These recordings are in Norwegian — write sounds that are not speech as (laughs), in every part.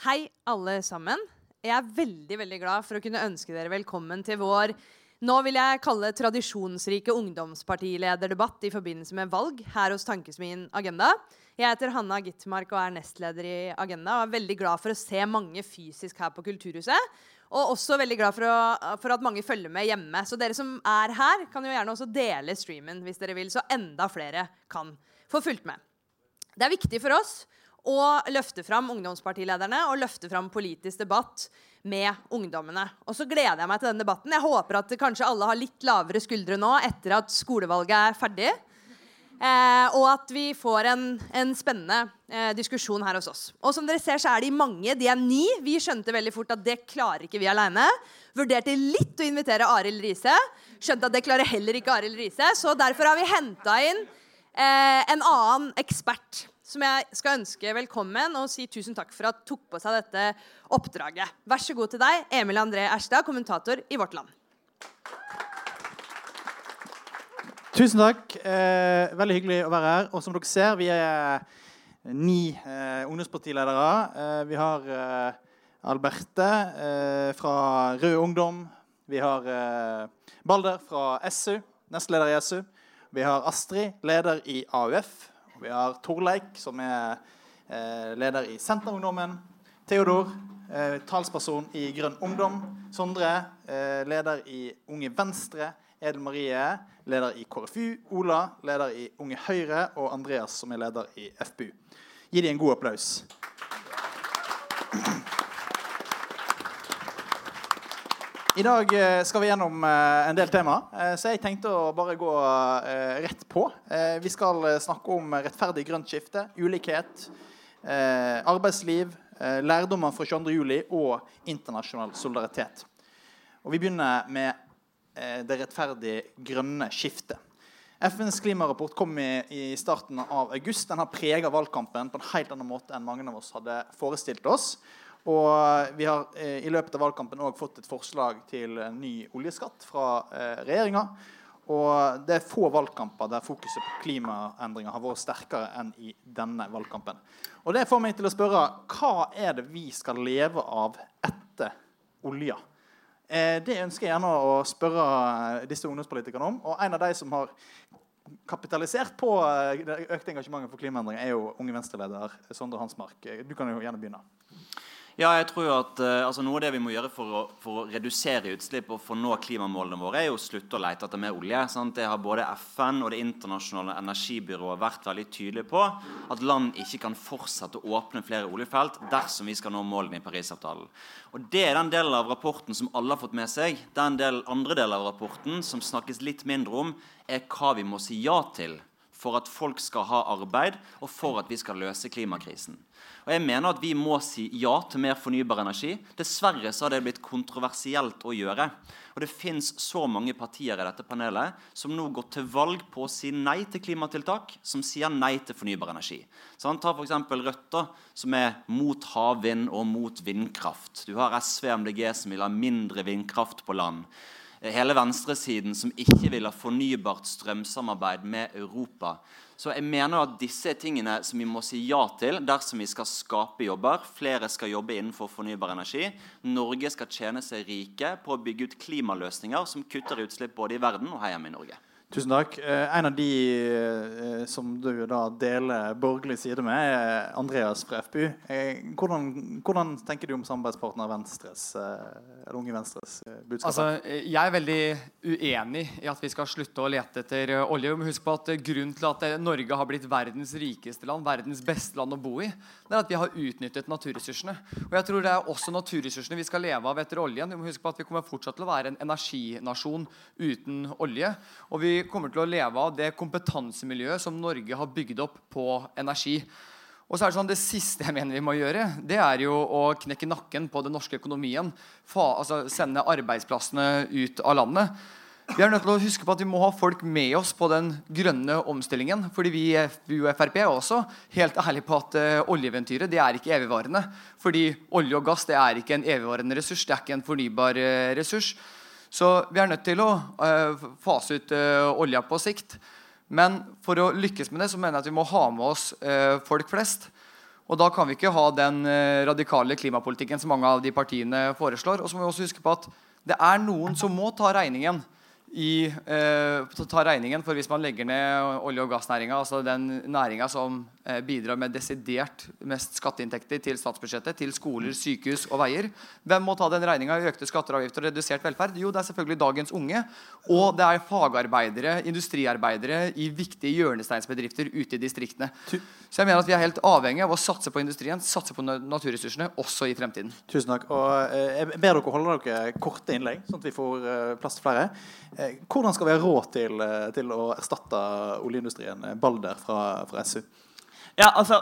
Hei, alle sammen. Jeg er veldig veldig glad for å kunne ønske dere velkommen til vår nå vil jeg kalle tradisjonsrike ungdomspartilederdebatt i forbindelse med valg her hos Tankesmien Agenda. Jeg heter Hanna Gitmark og er nestleder i Agenda og er veldig glad for å se mange fysisk her på Kulturhuset. Og også veldig glad for, å, for, at mange følger med hjemme. Så dere som er her, kan jo gjerne også dele streamen hvis dere vil, så enda flere kan få fulgt med. Det er viktig for oss og løfte fram ungdomspartilederne og løfte fram politisk debatt med ungdommene. Og så gleder jeg meg til den debatten. Jeg håper at kanskje alle har litt lavere skuldre nå etter at skolevalget er ferdig. Eh, og at vi får en, en spennende eh, diskusjon her hos oss. Og som dere ser, så er de mange. De er ni. Vi skjønte veldig fort at det klarer ikke vi aleine. Vurderte litt å invitere Arild Riise. Skjønte at det klarer heller ikke Arild Riise. Så derfor har vi henta inn eh, en annen ekspert som jeg skal ønske velkommen og si tusen takk for at tok på seg dette oppdraget. Vær så god til deg, Emil André Erstad, kommentator i Vårt Land. Tusen takk. Eh, veldig hyggelig å være her. Og som dere ser, vi er ni eh, ungdomspartiledere. Eh, vi har eh, Alberte eh, fra Rød Ungdom. Vi har eh, Balder fra SU, nestleder i SU. Vi har Astrid, leder i AUF. Vi har Torleik, som er eh, leder i Senterungdommen. Theodor, eh, talsperson i Grønn Ungdom. Sondre, eh, leder i Unge Venstre. Edel Marie, leder i KrFU. Ola, leder i Unge Høyre. Og Andreas, som er leder i FPU. Gi dem en god applaus. I dag eh, skal vi gjennom eh, en del tema, eh, så jeg tenkte å bare gå rett på. Vi skal snakke om rettferdig grønt skifte, ulikhet, arbeidsliv, lærdommer fra 22.07. og internasjonal solidaritet. Og Vi begynner med det rettferdige grønne skiftet. FNs klimarapport kom i starten av august. Den har prega valgkampen på en helt annen måte enn mange av oss hadde forestilt oss. Og vi har eh, i løpet av valgkampen også fått et forslag til ny oljeskatt fra eh, regjeringa. Og det er få valgkamper der fokuset på klimaendringer har vært sterkere enn i denne valgkampen. Og det får meg til å spørre hva er det vi skal leve av etter olja? Eh, det ønsker jeg gjerne å spørre disse ungdomspolitikerne om. Og en av de som har kapitalisert på det økte engasjementet for klimaendringer, er jo Unge Venstre-leder Sondre Hansmark. Du kan jo gjerne begynne. Ja, jeg tror at uh, altså Noe av det vi må gjøre for å, for å, redusere utslipp og for å nå klimamålene våre, er jo å slutte å lete etter mer olje. Sant? Det har både FN og Det internasjonale energibyrået vært veldig tydelige på. At land ikke kan fortsette å åpne flere oljefelt dersom vi skal nå målene i Parisavtalen. Og Det er den delen av rapporten som alle har fått med seg. Den del, andre delen av rapporten som snakkes litt mindre om, er hva vi må si ja til for at folk skal ha arbeid, og for at vi skal løse klimakrisen. Og jeg mener at Vi må si ja til mer fornybar energi. Dessverre så har det blitt kontroversielt å gjøre. Og Det fins så mange partier i dette panelet som nå går til valg på å si nei til klimatiltak, som sier nei til fornybar energi. Så han tar f.eks. Rødt, da, som er mot havvind og mot vindkraft. Du har SV og MDG som vil ha mindre vindkraft på land hele venstresiden som ikke vil ha fornybart strømsamarbeid med Europa. Så jeg mener at disse er tingene som vi må si ja til dersom vi skal skape jobber. Flere skal jobbe innenfor fornybar energi. Norge skal tjene seg rike på å bygge ut klimaløsninger som kutter utslipp både i verden og her hjemme i Norge. Tusen takk. Eh, en av de eh, som du da deler borgerlig side med, er Andreas fra FPU. Eh, hvordan, hvordan tenker du om samarbeidspartner Venstres, eller Unge Venstres budskap? Altså, jeg er veldig uenig i at vi skal slutte å lete etter olje. Må huske på at Grunnen til at Norge har blitt verdens rikeste land, verdens beste land å bo i, det er at vi har utnyttet naturressursene. Og jeg tror det er også naturressursene vi skal leve av etter oljen. Vi må huske på at vi kommer fortsatt til å være en energinasjon uten olje. og vi kommer til å leve av det kompetansemiljøet som Norge har bygd opp på energi. Og så er Det sånn, det siste jeg mener vi må gjøre, det er jo å knekke nakken på den norske økonomien. Fa, altså Sende arbeidsplassene ut av landet. Vi er nødt til å huske på at vi må ha folk med oss på den grønne omstillingen. fordi vi i Frp er også helt ærlige på at uh, oljeeventyret det er ikke evigvarende. Fordi olje og gass det er ikke en evigvarende ressurs, det er ikke en fornybar uh, ressurs. Så vi er nødt til å uh, fase ut uh, olja på sikt. Men for å lykkes med det så mener jeg at vi må ha med oss uh, folk flest. Og Da kan vi ikke ha den eh, radikale klimapolitikken som mange av de partiene foreslår. Og så må vi også huske på at det er noen som må ta regningen i, eh, ta regningen for hvis man legger ned olje- og gassnæringa, altså den næringa som eh, bidrar med desidert mest skatteinntekter til statsbudsjettet, til skoler, sykehus og veier. Hvem må ta den regninga i økte skatter og avgifter og redusert velferd? Jo, det er selvfølgelig dagens unge. Og det er fagarbeidere, industriarbeidere i viktige hjørnesteinsbedrifter ute i distriktene. Så jeg mener at vi er helt avhengig av å satse på industrien, satse på naturressursene, også i fremtiden. Tusen takk. Og eh, jeg ber dere holde dere korte innlegg, sånn at vi får eh, plass til flere. Eh, hvordan skal vi ha råd til, til å erstatte oljeindustrien? Balder fra, fra SU. Ja, altså,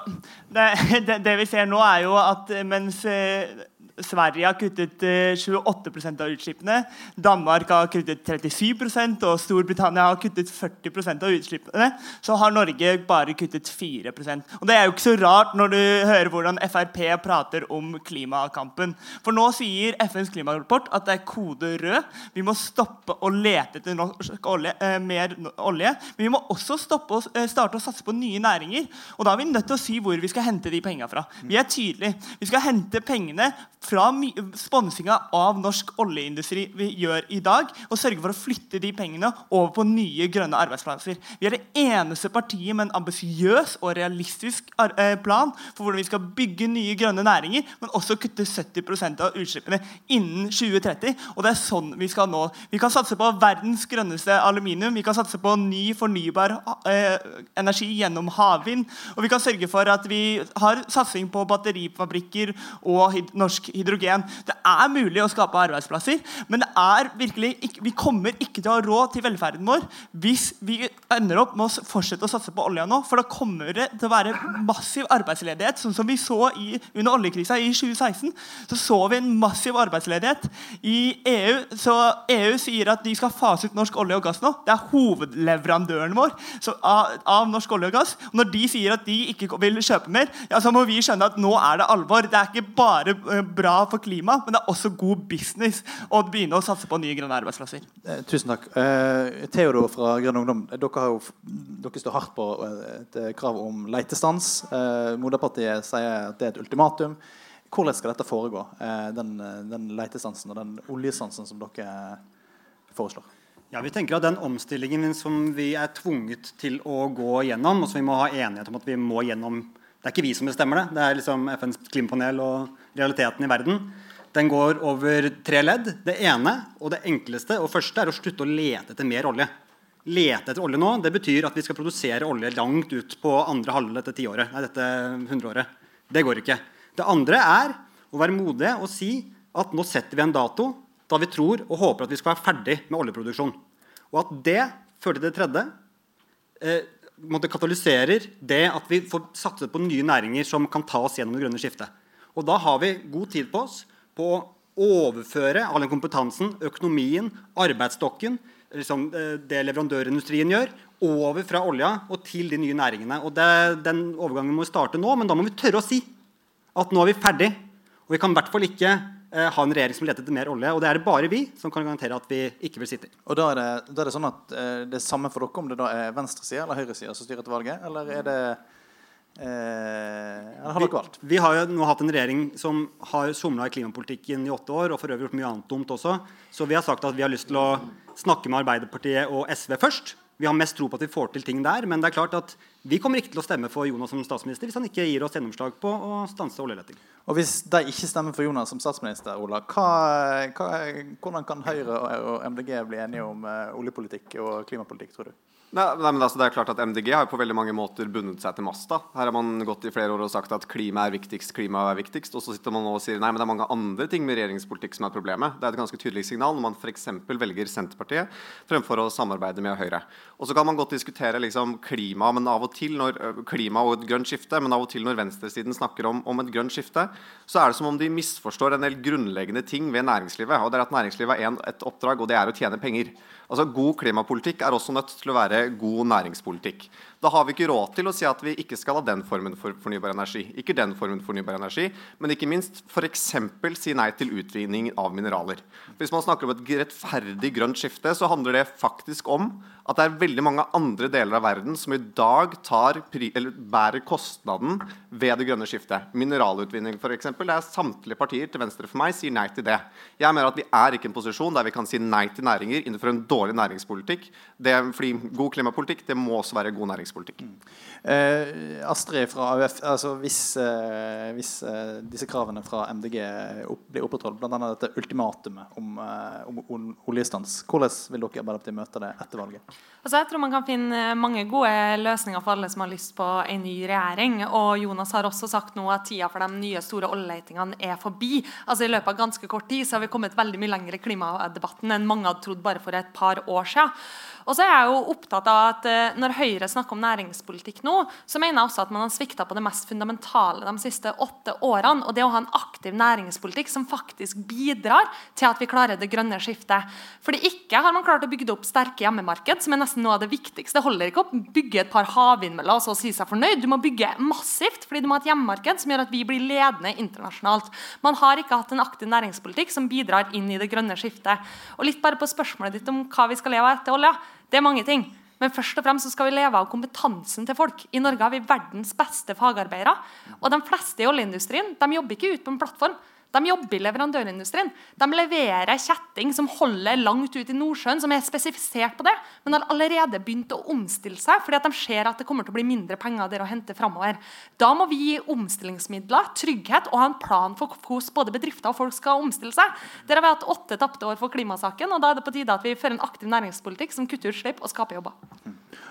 det, (laughs) det, det, vi ser nå, er jo at mens Sverige har kuttet 28 eh, av utslippene. Danmark har kuttet 37% og Storbritannia har kuttet 40% av utslippene. Så har Norge bare kuttet 4% Og Det er jo ikke så rart når du hører hvordan Frp prater om klimakampen. For nå sier FNs klimarapport at det er kode rød. Vi må stoppe å lete etter olje, eh, mer olje. Men vi må også stoppe å, eh, starte å satse på nye næringer. Og da er vi nødt til å si hvor vi skal hente de pengene fra. Vi er tydelige. Vi skal hente pengene fra sponsinga av norsk oljeindustri vi gjør i dag, og sørge for å flytte de pengene over på nye grønne arbeidsplasser. Vi er det eneste partiet med en ambisiøs og realistisk eh, plan for hvordan vi skal bygge nye grønne næringer, men også kutte 70% av utslippene innen 2030. Og det er sånn vi skal nå. Vi kan satse på verdens grønneste aluminium, vi kan satse på ny fornybar eh, energi gjennom havvind, og vi kan sørge for at vi har satsing på batterifabrikker og norsk. Det er mulig å skape arbeidsplasser, men det er ikke, vi kommer ikke til å ha råd til velferden vår hvis vi ender opp med å fortsette å satse på olja nå. For da kommer det til å være massiv arbeidsledighet, sånn som vi så i, under oljekrisa i 2016. Så så vi en massiv arbeidsledighet i EU. Så EU sier at de skal fase ut norsk olje og gass nå. Det er hovedleverandøren vår så, av, av, norsk olje og gass. Og når de sier at de ikke vil kjøpe mer, ja, så må vi skjønne at nå er det alvor. Det er ikke bare uh, bra for klimaet, men det er også god business å begynne å satse på nye grønne arbeidsplasser. Eh, tusen takk. Eh, Theodor fra Grønn Ungdom, dere, jo, dere, står hardt på et eh, krav om leitestans. Eh, Moderpartiet sier at det er et ultimatum. Hvordan skal dette foregå, eh, den, den leitestansen og den oljestansen som dere foreslår? Ja, vi tenker at Den omstillingen som vi er tvunget til å gå gjennom, og som vi må ha enighet om at vi må gjennom Det er ikke vi som bestemmer det, det er liksom FNs klimapanel og realiteten i verden. Den går over tre ledd. Det ene og det enkleste og første er å slutte å lete etter mer olje. Lete etter olje nå det betyr at vi skal produsere olje langt ut på andre halvdel dette tiåret. Nei, dette hundreåret. Det går ikke. Det andre er å være modige og si at nå setter vi en dato da vi tror og håper at vi skal være ferdig med oljeproduksjon. Og at det fører til det tredje. Eh, katalyserer det at vi får satset på nye næringer som kan ta oss gjennom det grønne skiftet. Og da har vi god tid på oss på å overføre all den kompetansen, økonomien, arbeidsstokken, liksom eh, det leverandørindustrien gjør, over fra olja og til de nye næringene. Og det, Den overgangen må vi starte nå, men da må vi tørre å si at nå er vi ferdig. Og vi kan i hvert fall ikke eh, ha en regjering som leter etter mer olje. Og det er det bare vi som kan garantere at vi ikke vil sitte i. Og da er det, da er det sånn at eh, det er samme for dere om det da er venstresida eller høyresida som styrer etter valget? Eller er det Eh, har vi, vi, har jo nå hatt en regjering som har somla i klimapolitikken i åtte år, og for øvrig gjort mye annet dumt også. Så vi har sagt at vi har lyst til å snakke med Arbeiderpartiet og SV først. Vi har mest tro på at vi får til ting der, men det er klart at vi kommer ikke til å stemme for Jonas som statsminister hvis han ikke gir oss gjennomslag på å stanse oljeleting. Og hvis de ikke stemmer for Jonas som statsminister, Ola, hva, hva, hvordan kan Høyre og MDG bli enige om uh, oljepolitikk og klimapolitikk, tror du? Nei, nei, men altså, det er klart at MDG har på veldig mange måter bundet seg til masta. Her har man gått i flere år og sagt at klima er viktigst, klima er viktigst. Og så sitter man nå og sier nei, men det er mange andre ting med regjeringspolitikk som er problemet. Det er et ganske tydelig signal når man f.eks. velger Senterpartiet fremfor å samarbeide med Høyre. Og så kan man godt diskutere liksom, klima, men av og til når, klima og et grønt skifte, men av og til når venstresiden snakker om, om et grønt skifte, så er det som om de misforstår en del grunnleggende ting ved næringslivet. Og det er at næringslivet har et oppdrag, og det er å tjene penger. Altså, God klimapolitikk er også nødt til å være god næringspolitikk. Da har vi ikke råd til å si at vi ikke skal ha den formen for fornybar energi. Ikke den formen for fornybar energi, men ikke minst f.eks. si nei til utvinning av mineraler. Hvis man snakker om et rettferdig grønt skifte, så handler det faktisk om at det er veldig mange andre deler av verden som i dag tar, bærer kostnaden ved det grønne skiftet. Mineralutvinning f.eks. Er samtlige partier til venstre for meg sier nei til det. Jeg mener at vi er ikke i en posisjon der vi kan si nei til næringer innenfor en dårlig næringspolitikk. Det, fordi God klimapolitikk det må også være god næringspolitikk. Mm. Eh, Astrid fra AUF, altså hvis, eh, hvis eh, disse kravene fra MDG opp, blir opprettholdt, bl.a. dette ultimatumet om, eh, om, om oljestans, hvordan vil dere Arbeiderpartiet møte det etter valget? Altså jeg tror Man kan finne mange gode løsninger for alle som har lyst på en ny regjering. og Jonas har også sagt nå at tida for de nye store oljeletingene er forbi. Altså I løpet av ganske kort tid så har vi kommet veldig mye lenger i klimadebatten enn mange hadde trodd bare for et par år siden. Og så er jeg jo opptatt av at uh, Når Høyre snakker om næringspolitikk nå, så mener jeg også at man har svikta på det mest fundamentale de siste åtte årene. Og det å ha en aktiv næringspolitikk som faktisk bidrar til at vi klarer det grønne skiftet. Fordi ikke har man klart å bygge opp sterke hjemmemarked, som er nesten noe av det viktigste. Det holder ikke å bygge et par havvindmøller og så si seg fornøyd. Du må bygge massivt fordi du må ha et hjemmemarked som gjør at vi blir ledende internasjonalt. Man har ikke hatt en aktiv næringspolitikk som bidrar inn i det grønne skiftet. Og litt bare på spørsmålet ditt om hva vi skal leve av etter olja. Det er mange ting. Men først og fremst skal vi leve av kompetansen til folk. I Norge har vi verdens beste fagarbeidere. Og de fleste i oljeindustrien de jobber ikke ut på en plattform. De jobber i leverandørindustrien. De leverer kjetting som holder langt ut i Nordsjøen, som er spesifisert på det, men har allerede begynt å omstille seg fordi at de ser at det kommer til å bli mindre penger der å hente framover. Da må vi gi omstillingsmidler, trygghet og ha en plan for hvordan både bedrifter og folk skal omstille seg. Der har vi hatt åtte tapte år for klimasaken, og da er det på tide at vi fører en aktiv næringspolitikk som kutter utslipp og skaper jobber.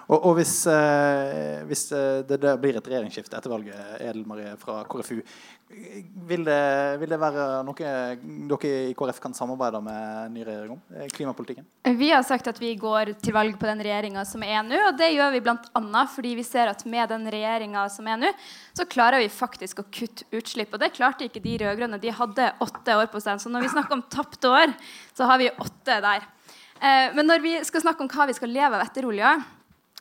Og, og hvis, eh, hvis eh, det, blir et regjeringsskifte etter valget, Edel Marie fra KrFU, vil det, vil det, være noe dere i KrF kan samarbeide med ny regjering om? Eh, klimapolitikken? Vi har sagt at vi går til valg på den regjeringa som er nå. Og det gjør vi bl.a. fordi vi ser at med den regjeringa som er nå, så klarer vi faktisk å kutte utslipp. Og det klarte ikke de rød-grønne. De hadde åtte år på seg. Så når vi snakker om tapte år, så har vi åtte der. Eh, men når vi skal snakke om hva vi skal leve av etter olja,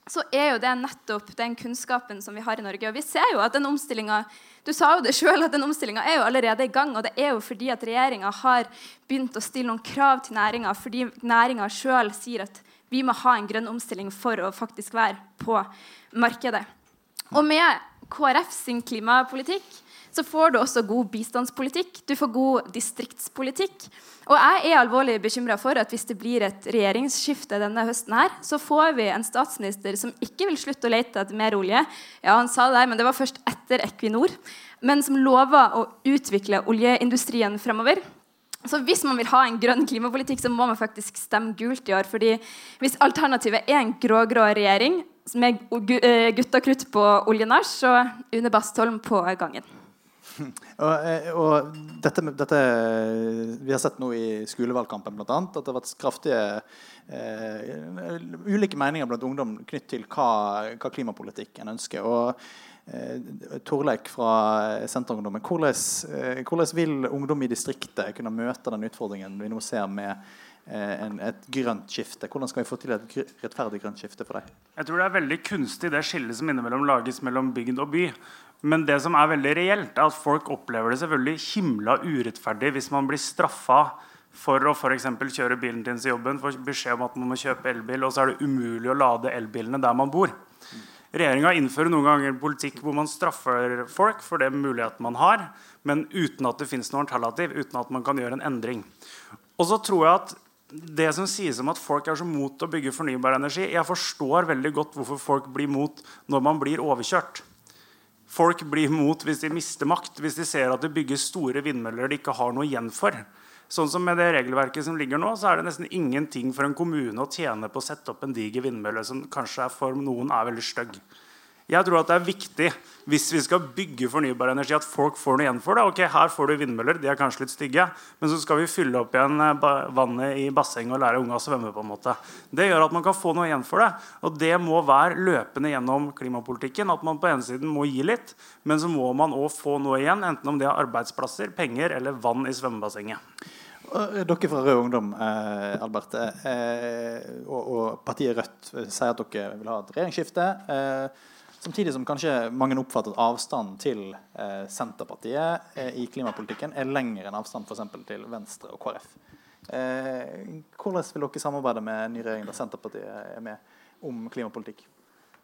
så er jo det nettopp den kunnskapen som vi har i Norge. Og vi ser jo at den omstillinga du sa jo det selv, at den er jo allerede i gang. Og det er jo fordi at regjeringa har begynt å stille noen krav til næringa, fordi næringa sjøl sier at vi må ha en grønn omstilling for å faktisk være på markedet. Og med KrF sin klimapolitikk så får du også god bistandspolitikk. Du får god distriktspolitikk. Og jeg er alvorlig bekymra for at hvis det blir et regjeringsskifte denne høsten, her, så får vi en statsminister som ikke vil slutte å lete etter mer olje. Ja, han sa det, men det var først etter Equinor. Men som lover å utvikle oljeindustrien fremover. Så hvis man vil ha en grønn klimapolitikk, så må man faktisk stemme gult i år. fordi hvis alternativet er en grå-grå regjering med eh, gutta krutt på oljenasj, så Une Bastholm på gangen. Og, eh, og dette, dette, Vi har sett nå i skolevalgkampen blant annet, at det har vært kraftige uh, ulike meninger blant ungdom knytt til hva, hva klimapolitikk en ønsker. og uh, Torleik fra Senterungdommen, hvordan, uh, hvordan vil ungdom i distriktet kunne møte den utfordringen vi nå ser med eh, en, et grønt skifte. Hvordan skal vi få til et rettferdig grønt skifte for deg? Jeg tror det er veldig kunstig det skillet som innimellom lages mellom bygd og by. Men det som er veldig reelt, er at folk opplever det selvfølgelig himla urettferdig hvis man blir straffa for å for kjøre bilen til til jobben, får beskjed om at man må kjøpe elbil, og så er det umulig å lade elbilene der man bor. Regjeringa innfører noen ganger politikk hvor man straffer folk for det muligheten man har, men uten at det fins noe alternativ, uten at man kan gjøre en endring. Og så tror jeg at det som sies om at folk er så mot å bygge fornybar energi Jeg forstår veldig godt hvorfor folk blir mot når man blir overkjørt. Folk blir mot hvis de mister makt, hvis de ser at det bygges store vindmøller de ikke har noe igjen for. Sånn som Med det regelverket som ligger nå, så er det nesten ingenting for en kommune å tjene på å sette opp en diger vindmølle som kanskje for noen er veldig stygg. Jeg tror at det er viktig hvis vi skal bygge fornybar energi, at folk får noe igjen for det. Ok, Her får du vindmøller, de er kanskje litt stygge, men så skal vi fylle opp igjen eh, vannet i bassenget og lære unga å svømme. på en måte. Det gjør at man kan få noe igjen for det. Og det må være løpende gjennom klimapolitikken. At man på ene siden må gi litt, men så må man òg få noe igjen. Enten om det er arbeidsplasser, penger eller vann i svømmebassenget. Og Dere fra Rød Ungdom, eh, Albert, eh, og, og partiet Rødt sier at dere vil ha et regjeringsskifte. Eh, samtidig som kanskje mange oppfatter at avstanden til eh, Senterpartiet eh, i klimapolitikken er lengre enn avstanden f.eks. til Venstre og KrF. Eh, hvordan vil dere samarbeide med en ny regjering der Senterpartiet er med om klimapolitikk?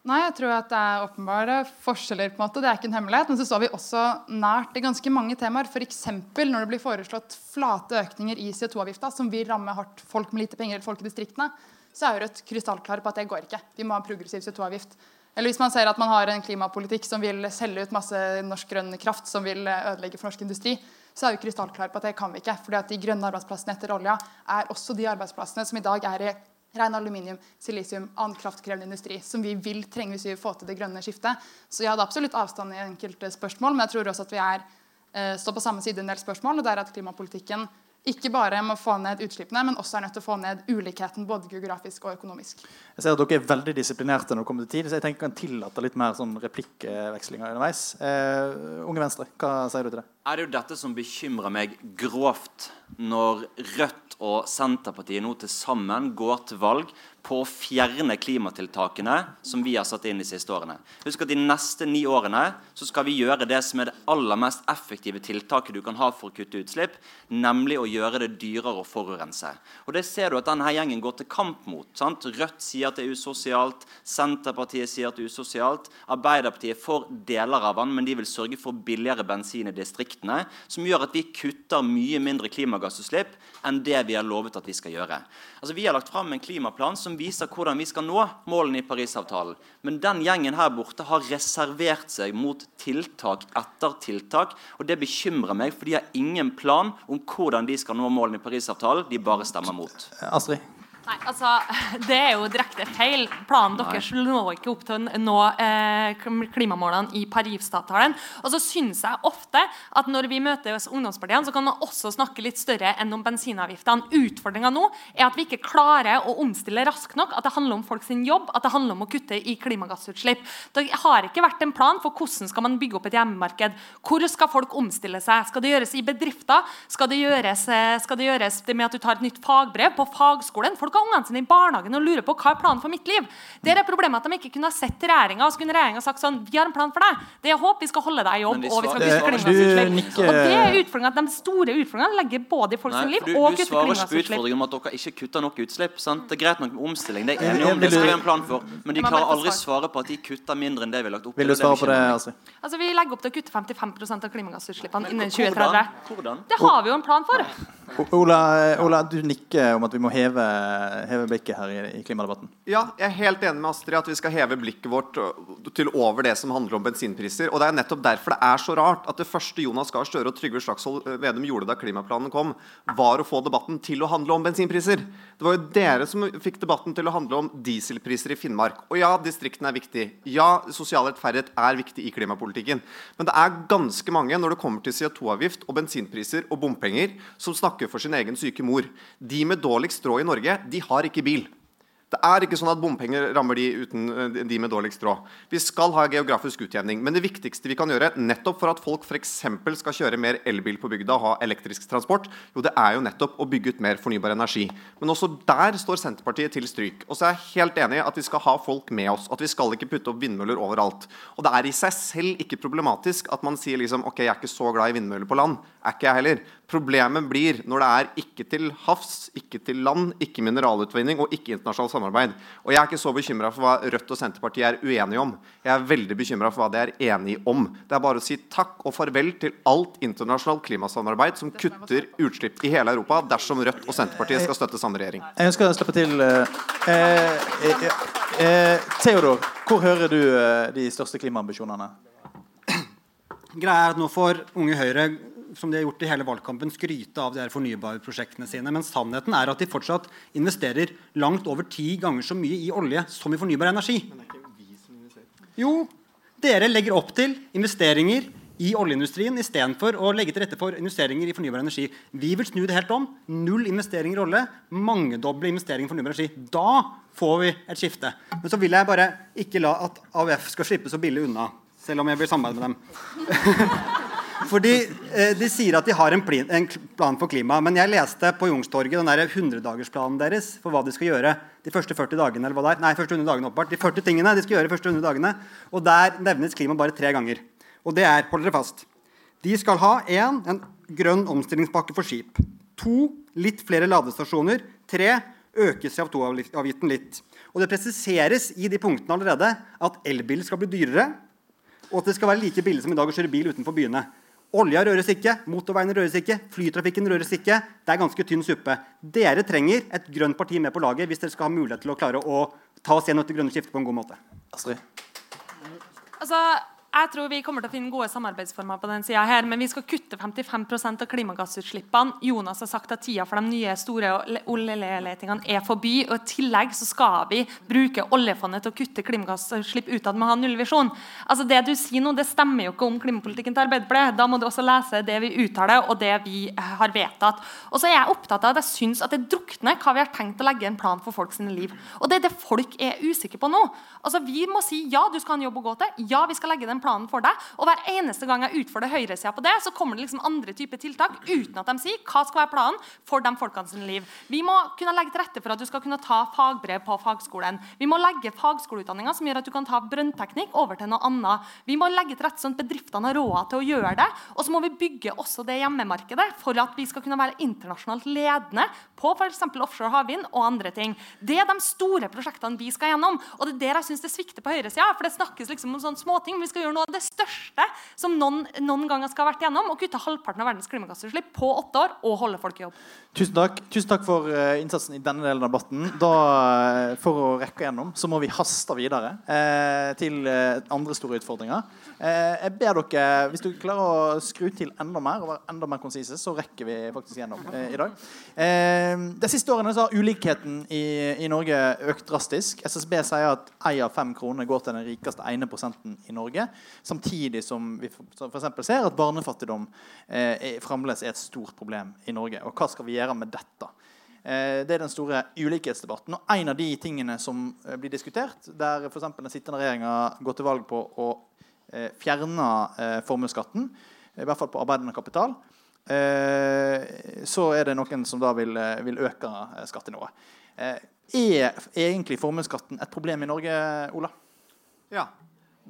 Nei, jeg tror at det er åpenbare forskjeller. på en måte, Det er ikke en hemmelighet. Men så står vi også nært i ganske mange temaer. F.eks. når det blir foreslått flate økninger i CO2-avgifta, som vil ramme hardt folk med lite penger eller folk i distriktene, så er Rødt krystallklare på at det går ikke. Vi må ha progressiv CO2-avgift. Eller hvis man ser at man har en klimapolitikk som vil selge ut masse norsk grønn kraft, som vil ødelegge for norsk industri, så er vi krystallklare på at det kan vi ikke. fordi at de grønne arbeidsplassene etter olja er også de arbeidsplassene som i dag er i ren aluminium, silisium, annen kraftkrevende industri, som vi vil trenge hvis vi vil få til det grønne skiftet. Så jeg hadde absolutt avstand i enkelte spørsmål, men jeg tror også at vi er, eh, står på samme side i en del spørsmål. og det er at klimapolitikken ikke bare må få ned utslippene, men også er nødt til å få ned ulikheten både geografisk og økonomisk. Jeg ser at Dere er veldig disiplinerte når det kommer til tid, så jeg tenker jeg kan tillate litt mer sånn replikkvekslinger underveis. Eh, Unge Venstre, hva sier du til det? Er det jo dette som bekymrer meg grovt, når Rødt og Senterpartiet nå til sammen går til valg på å fjerne klimatiltakene som vi har satt inn de siste årene. Husk at De neste ni årene så skal vi gjøre det som er det aller mest effektive tiltaket du kan ha for å kutte utslipp, nemlig å gjøre det dyrere å forurense. Og Det ser du at denne gjengen går til kamp mot. Sant? Rødt sier at det er usosialt, Senterpartiet sier at det er usosialt, Arbeiderpartiet får deler av den, men de vil sørge for billigere bensin i distriktene, som gjør at vi kutter mye mindre klimagassutslipp enn det vi har lovet at vi skal gjøre. Altså, Vi har lagt fram en klimaplan som viser hvordan vi skal nå målene i Parisavtalen. Men den gjengen her borte har reservert seg mot tiltak etter tiltak. Og det bekymrer meg, for de har ingen plan om hvordan de skal nå målene i Parisavtalen. De bare stemmer mot. Astrid? Nei, altså, (laughs) Det er jo direkte feil. Planen deres når ikke opp til å nå eh, klimamålene i Paris-avtalen. Og så syns jeg ofte at når vi møter ungdomspartiene, så kan man også snakke litt større enn om bensinavgiftene. Utfordringa nå er at vi ikke klarer å omstille raskt nok. At det handler om folks jobb, at det handler om å kutte i klimagassutslipp. Det har ikke vært en plan for hvordan skal man bygge opp et hjemmemarked. Hvor skal folk omstille seg? Skal det gjøres i bedrifter? Skal det gjøres, eh, skal det gjøres med at du tar et nytt fagbrev på fagskolen? Folk har ungene sine i barnehagen og lurer på hva er planen for mitt liv. Det er problemet at de ikke kunne ha sett regjeringa og så kunne regjeringa sagt sånn Vi har en plan for deg. Det er håp. Vi skal holde deg i jobb. Og vi skal kutte Du klimagassutslipp. Og det er utfordringen at De store utfordringene legger både i folks Nei, liv du, og du svarer ikke på klimagassutslipp. utfordringen om at dere ikke kutter nok utslipp. Sant? Det er greit nok med omstilling, det er enig om, det skal vi ha en plan for. Men de klarer aldri svar. svare på at de kutter mindre enn det vi har lagt opp til. Vil du svare på det. Astrid? Altså, Vi legger opp til å kutte 55% av klimagassutslippene innen 2030. Hvordan? Det har vi jo en plan for. Ola, Ola, du nikker om at vi må heve, heve blikket her i, i klimadebatten. Ja, jeg er helt enig med Astrid at vi skal heve blikket vårt til over det som handler om bensinpriser. Og det er nettopp derfor det er så rart at det første Jonas Gahr Støre og Trygve Slagsvold ø, Vedum gjorde da klimaplanen kom, var å få debatten til å handle om bensinpriser. Det var jo dere som fikk debatten til å handle om dieselpriser i Finnmark. Og ja, distriktene er viktig. Ja, sosial rettferdighet er viktig i klimapolitikken. Men det er ganske mange når det kommer til CO2-avgift og bensinpriser og bompenger, som snakker for sin egen syke mor. De med dårligst råd i Norge, de har ikke bil. Det er ikke sånn at bompenger rammer de uten eh, de med dårligst råd. Vi skal ha geografisk utjevning. Men det viktigste vi kan gjøre nettopp for at folk f.eks. skal kjøre mer elbil på bygda og ha elektrisk transport, jo det er jo nettopp å bygge ut mer fornybar energi. Men også der står Senterpartiet til stryk. Og så er jeg helt enig i at vi skal ha folk med oss. At vi skal ikke putte opp vindmøller overalt. Og det er i seg selv ikke problematisk at man sier liksom OK, jeg er ikke så glad i vindmøller på land. Er ikke jeg heller. Problemet blir når det er ikke til havs, ikke til land, ikke mineralutvinning og ikke internasjonalt samarbeid. Og jeg er ikke så bekymra for hva Rødt og Senterpartiet er uenige om. Jeg er veldig bekymra for hva de er enige om. Det er bare å si takk og farvel til alt internasjonalt klimasamarbeid som kutter utslipp i hele Europa, dersom Rødt og Senterpartiet skal støtte samme regjering. Jeg ønsker å slippe til eh, eh, eh, eh, Theodor, hvor hører du eh, de største klimaambisjonene? Greia er at nå får Unge Høyre som de har gjort i hele valgkampen, skryte av de her fornybarprosjektene sine. Men sannheten er at de fortsatt investerer langt over ti ganger så mye i olje som i fornybar energi. Men det er ikke vi som investerer. Jo, dere legger opp til investeringer i oljeindustrien istedenfor å legge til rette for investeringer i fornybar energi. Vi vil snu det helt om. Null investeringer i olje, mangedoble investeringer i fornybar energi. Da får vi et skifte. Men så vil jeg bare ikke la at AUF skal slippe så billig unna, selv om jeg vil samarbeide med dem. (laughs) Fordi eh, De sier at de har en, plin, en plan for klima. Men jeg leste på Youngstorget den der 100-dagersplanen deres for hva de skal gjøre de første 40 dagene. eller hva det er. Nei, første 100 dagene oppbart. De 40 tingene de skal gjøre de første 100 dagene. Og der nevnes klima bare tre ganger. Og det er, hold dere fast De skal ha en, en grønn omstillingspakke for skip. To, litt flere ladestasjoner. Tre, øke CO2-avgiften litt. Og det presiseres i de punktene allerede at elbil skal bli dyrere, og at det skal være like billig som i dag å kjøre bil utenfor byene. Olja røres ikke, motorveiene røres ikke, flytrafikken røres ikke. Det er ganske tynn suppe. Dere trenger et grønt parti med på laget hvis dere skal ha mulighet til å klare å ta oss gjennom det grønne skiftet på en god måte. Astrid? Altså, jeg tror vi kommer til å finne gode samarbeidsformer på den siden her, men vi skal kutte 55% av klimagassutslippene. Jonas har sagt at tida for de nye store oljeletingene er forbi. og I tillegg så skal vi bruke oljefondet til å kutte klimagassutslipp utad med å ha nullvisjon. Altså Det du sier nå, det stemmer jo ikke om klimapolitikken til Arbeiderpartiet. Da må du også lese det vi uttaler, og det vi har vedtatt. Og så er jeg opptatt av at jeg syns at det drukner hva vi har tenkt å legge en plan for folk sine liv. Og det er det folk er usikre på nå. Altså Vi må si ja, du skal ha en jobb å gå til. Ja, vi skal legge den planen for deg. Og hver eneste gang jeg utfordrer høyresida på det, så kommer det liksom andre typer tiltak uten at de sier hva skal være planen for de folkene sine liv. Vi må kunne legge til rette for at du skal kunne ta fagbrev på fagskolen. Vi må legge fagskoleutdanninga som gjør at du kan ta brønnteknikk over til noe annet. Vi må legge til rette sånn at bedriftene har råd til å gjøre det. Og så må vi bygge også det hjemmemarkedet for at vi skal kunne være internasjonalt ledende på f.eks. offshore havvind og andre ting. Det er de store prosjektene vi skal gjennom. Og det er der jeg syns det svikter på høyresida. For det snakkes liksom om sånne småting. Vi skal gjøre noe av det største som noen, noen ganger skal ha vært gjennom. Å kutte halvparten av verdens klimagassutslipp på åtte år og holde folk i jobb. Tusen takk, Tusen takk for uh, innsatsen i denne delen av debatten. Da, uh, for å rekke gjennom så må vi haste videre eh, til andre store utfordringer. jeg ber dere, Hvis du klarer å skru til enda mer og være enda mer konsise, så rekker vi faktisk gjennom i dag. de siste årene så har ulikheten i, i, Norge økt drastisk. SSB sier at én av fem kroner går til den rikeste ene prosenten i Norge. Samtidig som vi f.eks. ser at barnefattigdom eh, fremdeles er et stort problem i Norge. Og hva skal vi gjøre med dette? Eh, det er den store ulikhetsdebatten. Og en av de tingene som eh, blir diskutert, der f.eks. den sittende regjeringa går til valg på å eh, fjerne eh, formuesskatten, i hvert fall på arbeidende kapital, eh, så er det noen som da vil, vil øke skattenivået. er egentlig formuesskatten et problem i Norge, Ola? Ja,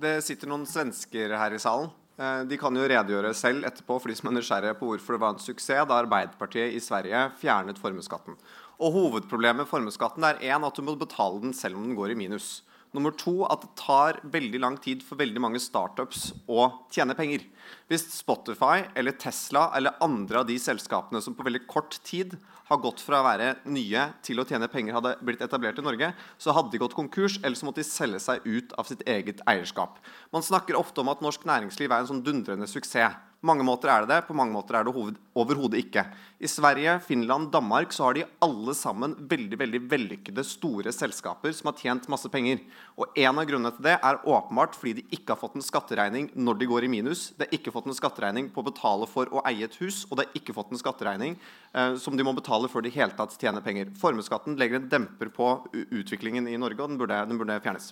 det sitter noen svensker her i salen. Eh, de kan jo redegjøre selv etterpå for de som er nysgjerrige på hvorfor det var en suksess da Arbeiderpartiet i Sverige fjernet formuesskatten. Og Hovedproblemet med formuesskatten er en, at du må betale den selv om den går i minus. Nummer to at det tar veldig lang tid for veldig mange startups å tjene penger. Hvis Spotify eller Tesla eller andre av de selskapene som på veldig kort tid har gått fra å være nye til å tjene penger, hadde blitt etablert i Norge, så hadde de gått konkurs, eller så måtte de selge seg ut av sitt eget eierskap. Man snakker ofte om at norsk næringsliv er en sånn dundrende suksess mange måter er det det, på mange måter er det overhodet ikke. I Sverige, Finland, Danmark så har de alle sammen veldig veldig vellykkede store selskaper som har tjent masse penger. Og En av grunnene til det er åpenbart fordi de ikke har fått en skatteregning når de går i minus. De har ikke fått en skatteregning på å betale for å eie et hus, og de har ikke fått en skatteregning eh, som de må betale før de hele tatt tjener penger. Formuesskatten legger en demper på utviklingen i Norge, og den burde, den burde fjernes.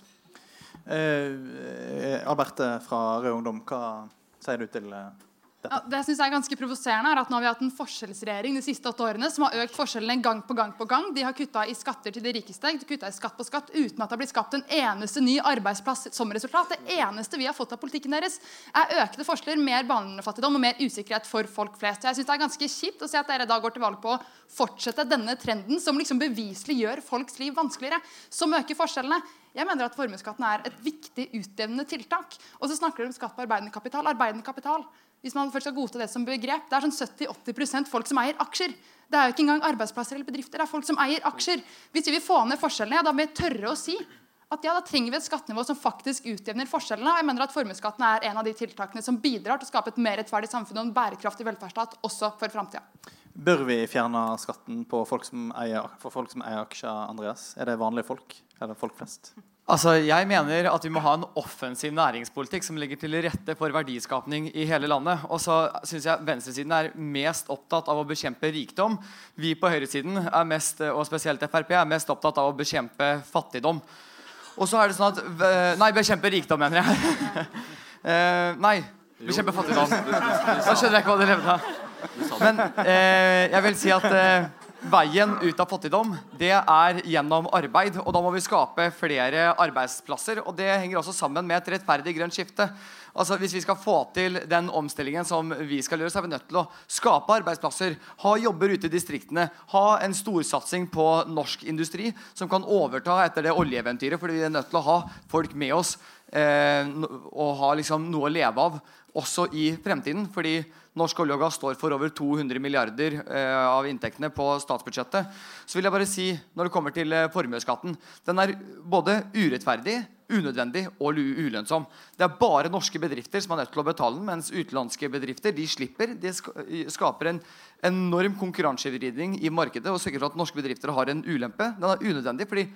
Eh, Alberte fra Rød Ungdom, hva sier du til eh, ja, det jeg er ganske provoserende er at nå har vi hatt en forskjellsregjering de siste åtte årene som har økt forskjellene gang på gang på gang. De har kutta i skatter til de rikeste, de kutta i skatt på skatt uten at det har blitt skapt en eneste ny arbeidsplass som resultat. Det eneste vi har fått av politikken deres, er økte forskjeller, mer barnefattigdom og mer usikkerhet for folk flest. Jeg synes det er ganske kjipt å se at dere da går til valg på å fortsette denne trenden som liksom beviselig gjør folks liv vanskeligere, som øker forskjellene. Jeg mener at Formuesskatten er et viktig utjevnende tiltak. Og så snakker dere om skatt på arbeidende kapital. Arbeidende kapital hvis man først skal godta det som begrep, det er sånn 70-80% folk som eier aksjer. Det er jo ikke engang arbeidsplasser eller bedrifter. det er folk som eier aksjer. Hvis vi vil få ned forskjellene, ja, da må vi tørre å si at ja, da trenger vi et skattenivå som faktisk utjevner forskjellene. jeg mener at Formuesskatten er en av de tiltakene som bidrar til å skape et mer rettferdig samfunn og en bærekraftig velferdsstat også for framtida. Bør vi fjerne skatten folk eier, for folk som eier aksjer? Andreas? Er det vanlige folk eller folk flest? Altså, jeg mener at vi må ha en offensiv næringspolitikk som legger til rette for verdiskapning i hele landet. Og så syns jeg venstresiden er mest opptatt av å bekjempe rikdom. Vi på høyresiden, er mest, og spesielt Frp, er mest opptatt av å bekjempe fattigdom. Og så er det sånn at Nei, bekjempe rikdom, mener jeg. uh, (laughs) nei. Bekjempe fattigdom. Da skjønner jeg ikke hva du levde av. Men eh, jeg vil si at eh, veien ut av fattigdom det er gjennom arbeid. Og da må vi skape flere arbeidsplasser. Og det henger også sammen med et rettferdig grønt skifte. Altså Hvis vi skal få til den omstillingen som vi skal gjøre, så er vi nødt til å skape arbeidsplasser, ha jobber ute i distriktene, ha en storsatsing på norsk industri som kan overta etter det oljeeventyret, fordi vi er nødt til å ha folk med oss eh, og ha liksom noe å leve av også i fremtiden. fordi Norsk olje og gass står for over 200 milliarder eh, av inntektene på statsbudsjettet. Så vil jeg bare si, når det kommer til eh, formuesskatten Den er både urettferdig, unødvendig og ulønnsom. Det er bare norske bedrifter som er nødt til å betale den, mens utenlandske bedrifter de slipper. De skaper en enorm konkurransevridning i markedet og sørger for at norske bedrifter har en ulempe. Den er unødvendig fordi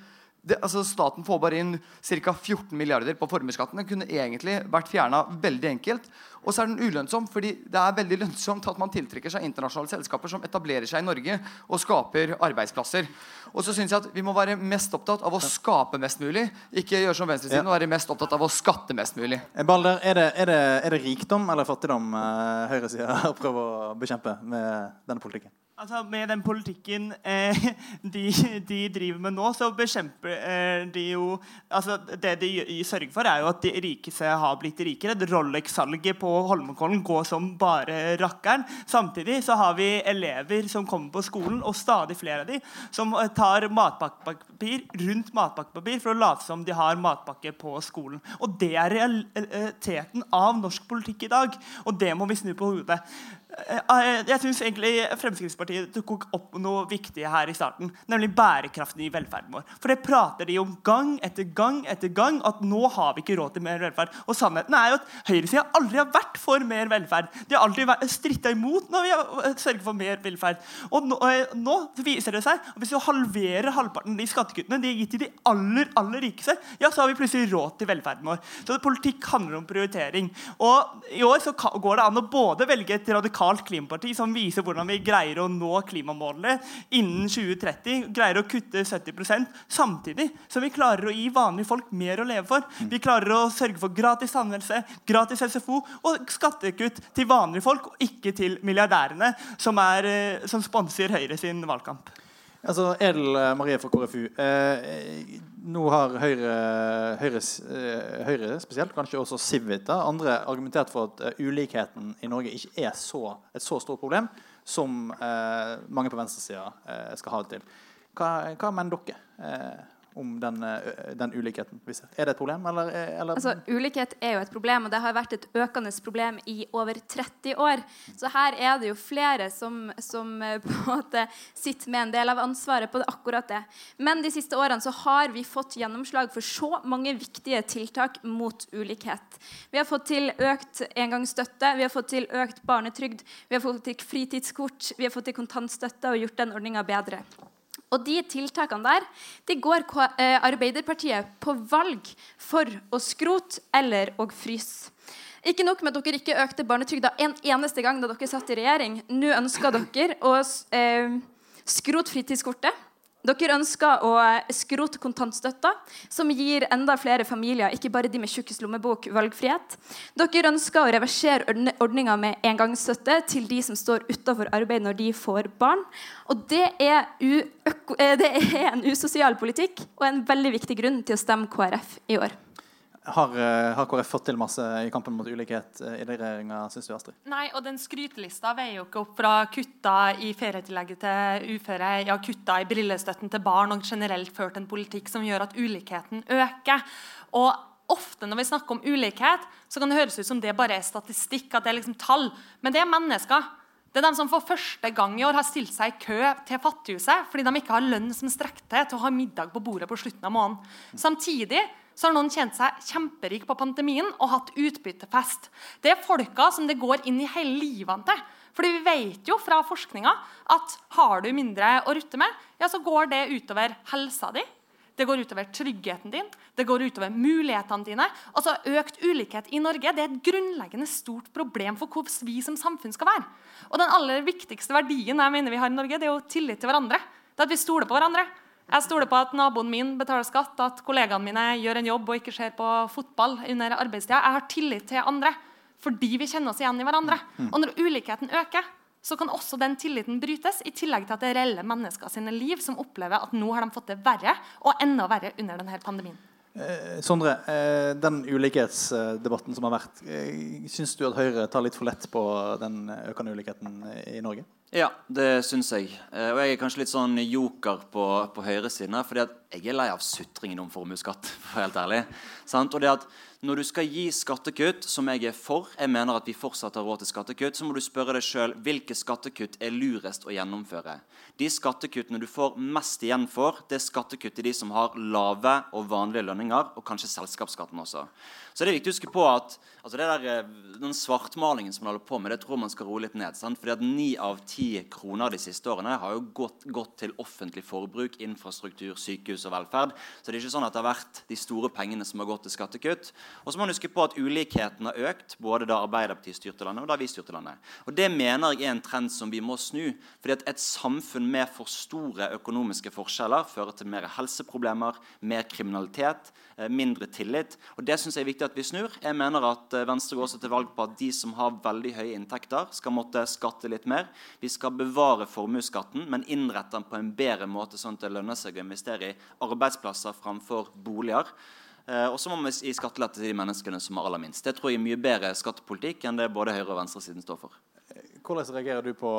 det, altså Staten får bare inn ca. 14 milliarder på formuesskatten. Den kunne egentlig vært fjerna veldig enkelt. Og så er den ulønnsom fordi det er veldig lønnsomt at man tiltrekker seg internasjonale selskaper som etablerer seg i Norge og skaper arbeidsplasser. Og så synes jeg at Vi må være mest opptatt av å skape mest mulig, ikke gjøre som venstresiden ja. og være mest opptatt av å skatte mest mulig. Eh, Balder, er det, er det, er det rikdom eller fattigdom eh, høyresida (laughs) prøver å bekjempe med denne politikken? Altså, Med den politikken eh, (laughs) de, de, driver med nå, så bekjemper eh, de jo altså, Det de sørger for, er jo at de rikeste har blitt rikere. Rolex-salget på Holmenkollen går som bare rakkeren. Samtidig så har vi elever som kommer på skolen, og stadig flere av de, som eh, tar matpakkepapir rundt matpakkepapir for å late som de har matpakke på skolen. Og Det er realiteten av norsk politikk i dag, og det må vi snu på hodet. Eh, eh, jeg synes egentlig Fremskrittspartiet tok opp noe viktig her i starten. Nemlig bærekraften i velferden vår. For det prater de om gang etter gang etter gang. At nå har vi ikke råd til mer velferd. Og sannheten er jo at høyresida aldri har vært for mer velferd. De har alltid stritta imot når vi har eh, sørget for mer velferd. Og nå, nå, viser det seg at hvis du halverer halvparten av de skattekuttene de har gitt til de aller aller rikeste, ja, så har vi plutselig råd til velferden vår. Så politikk handler om prioritering. Og i år så går det an å både velge et radikalt radikalt klimaparti som viser hvordan vi greier å nå klimamålene innen 2030. Greier å kutte 70% samtidig som vi klarer å gi vanlige folk mer å leve for. Vi klarer å sørge for gratis tannhelse, gratis SFO og skattekutt til vanlige folk, og ikke til milliardærene som, er, eh, som sponser Høyre sin valgkamp. Altså, Edel eh, Marie fra KrFU. Eh, nå har Høyre, Høyre, eh, Høyre, spesielt, kanskje også Civita, andre argumentert for at uh, ulikheten i Norge ikke er så, et så stort problem som eh, mange på venstresida eh, skal ha det til. Hva, hva mener dere? Om den, den, ulikheten? Er det et problem? Eller, eller? Altså, ulikhet er jo et problem, og det har vært et økende problem i over 30 år. Så her er det jo flere som, som på en måte sitter med en del av ansvaret på det, akkurat det. Men de siste årene så har vi fått gjennomslag for så mange viktige tiltak mot ulikhet. Vi har fått til økt engangsstøtte, vi har fått til økt barnetrygd, vi har fått til fritidskort, vi har fått til kontantstøtte og gjort den ordninga bedre. Og de tiltakene der de går eh, Arbeiderpartiet på valg for å skrote eller å fryse. Ikke nok med at dere ikke økte barnetrygda en eneste gang da dere satt i regjering. Nå ønsker dere å eh, skrote fritidskortet. Dere ønsker å skrote kontantstøtta, som gir enda flere familier ikke bare de med tjukkest lommebok, valgfrihet. Dere ønsker å reversere ordninga med engangsstøtte til de som står utafor arbeid når de får barn. Og det er, eh, det er en usosial politikk og en veldig viktig grunn til å stemme KrF i år. Har, eh, har, KrF fått til masse i kampen mot ulikhet eh, i den regjeringa, syns du, Astrid? Nei, og den skrytelista veier jo ikke opp fra kutta i ferietillegget til uføre, ja, kutta i brillestøtten til barn og generelt ført en politikk som gjør at ulikheten øker. Og ofte når vi snakker om ulikhet, så kan det høres ut som det bare er statistikk, at det er liksom tall. Men det er mennesker. Det er de som for første gang i år har stilt seg i kø til Fattighuset fordi de ikke har lønn som strekker til å ha middag på bordet på slutten av måneden. Samtidig så har noen tjent seg kjemperik på pandemien og hatt utbyttefest. Det er folka som det går inn i hele livet til. Fordi vi vet jo fra forskninga at har du mindre å rutte med, ja, så går det utover helsa di. Det går utover tryggheten din, det går utover mulighetene dine. Altså Økt ulikhet i Norge det er et grunnleggende stort problem for hvordan vi som samfunn skal være. Og Den aller viktigste verdien jeg mener vi har i Norge, det er jo tillit til hverandre. Det er At vi stoler på hverandre. Jeg stoler på at naboen min betaler skatt, at kollegaene mine gjør en jobb og ikke ser på fotball under arbeidstida. Jeg har tillit til andre. fordi vi kjenner oss igjen i hverandre. Og når ulikheten øker, så kan også den tilliten brytes, i tillegg til at det er reelle mennesker sine liv som opplever at nå har de fått det verre, og enda verre under denne pandemien. Eh, Sondre, eh, den ulikhetsdebatten som har vært, eh, syns du at Høyre tar litt for lett på den økende ulikheten i Norge? Ja, det syns jeg. Eh, Og jeg er kanskje litt sånn joker på, på høyresiden fordi at jeg er lei av sutringen om formuesskatt. (laughs) for helt ærlig. Sant? Og det at Når du skal gi skattekutt, som jeg er for, jeg mener at vi fortsatt har råd til skattekutt, så må du spørre deg sjøl hvilke skattekutt er lurest å gjennomføre. De skattekuttene du får mest igjen for, det er skattekutt til de som har lave og vanlige lønninger, og kanskje selskapsskatten også. Så det er viktig å huske på at altså der, eh, den svartmalingen som man holder på med, det tror man skal roe litt ned. Sant? Fordi at Ni av ti kroner de siste årene har jo gått, gått til offentlig forbruk, infrastruktur, sykehus og velferd. Så det er ikke sånn at det har vært de store pengene som har gått til skattekutt. Og så må man huske på at ulikheten har økt, både da Arbeiderpartiet styrte landet og da vi styrte landet. Og Det mener jeg er en trend som vi må snu. fordi at et samfunn med for store økonomiske forskjeller fører til mer helseproblemer, mer kriminalitet, eh, mindre tillit. Og Det syns jeg er viktig at vi snur. Jeg mener at eh, Venstre går også til valg på at de som har veldig høye inntekter, skal måtte skatte litt mer. Vi skal bevare formuesskatten, men innrette den på en bedre måte, sånn at det lønner seg å investere i arbeidsplasser framfor boliger. Eh, og så må vi gi skattelette til de menneskene som har aller minst. Det tror jeg er mye bedre skattepolitikk enn det både høyre- og venstresiden står for. Hvordan reagerer du på,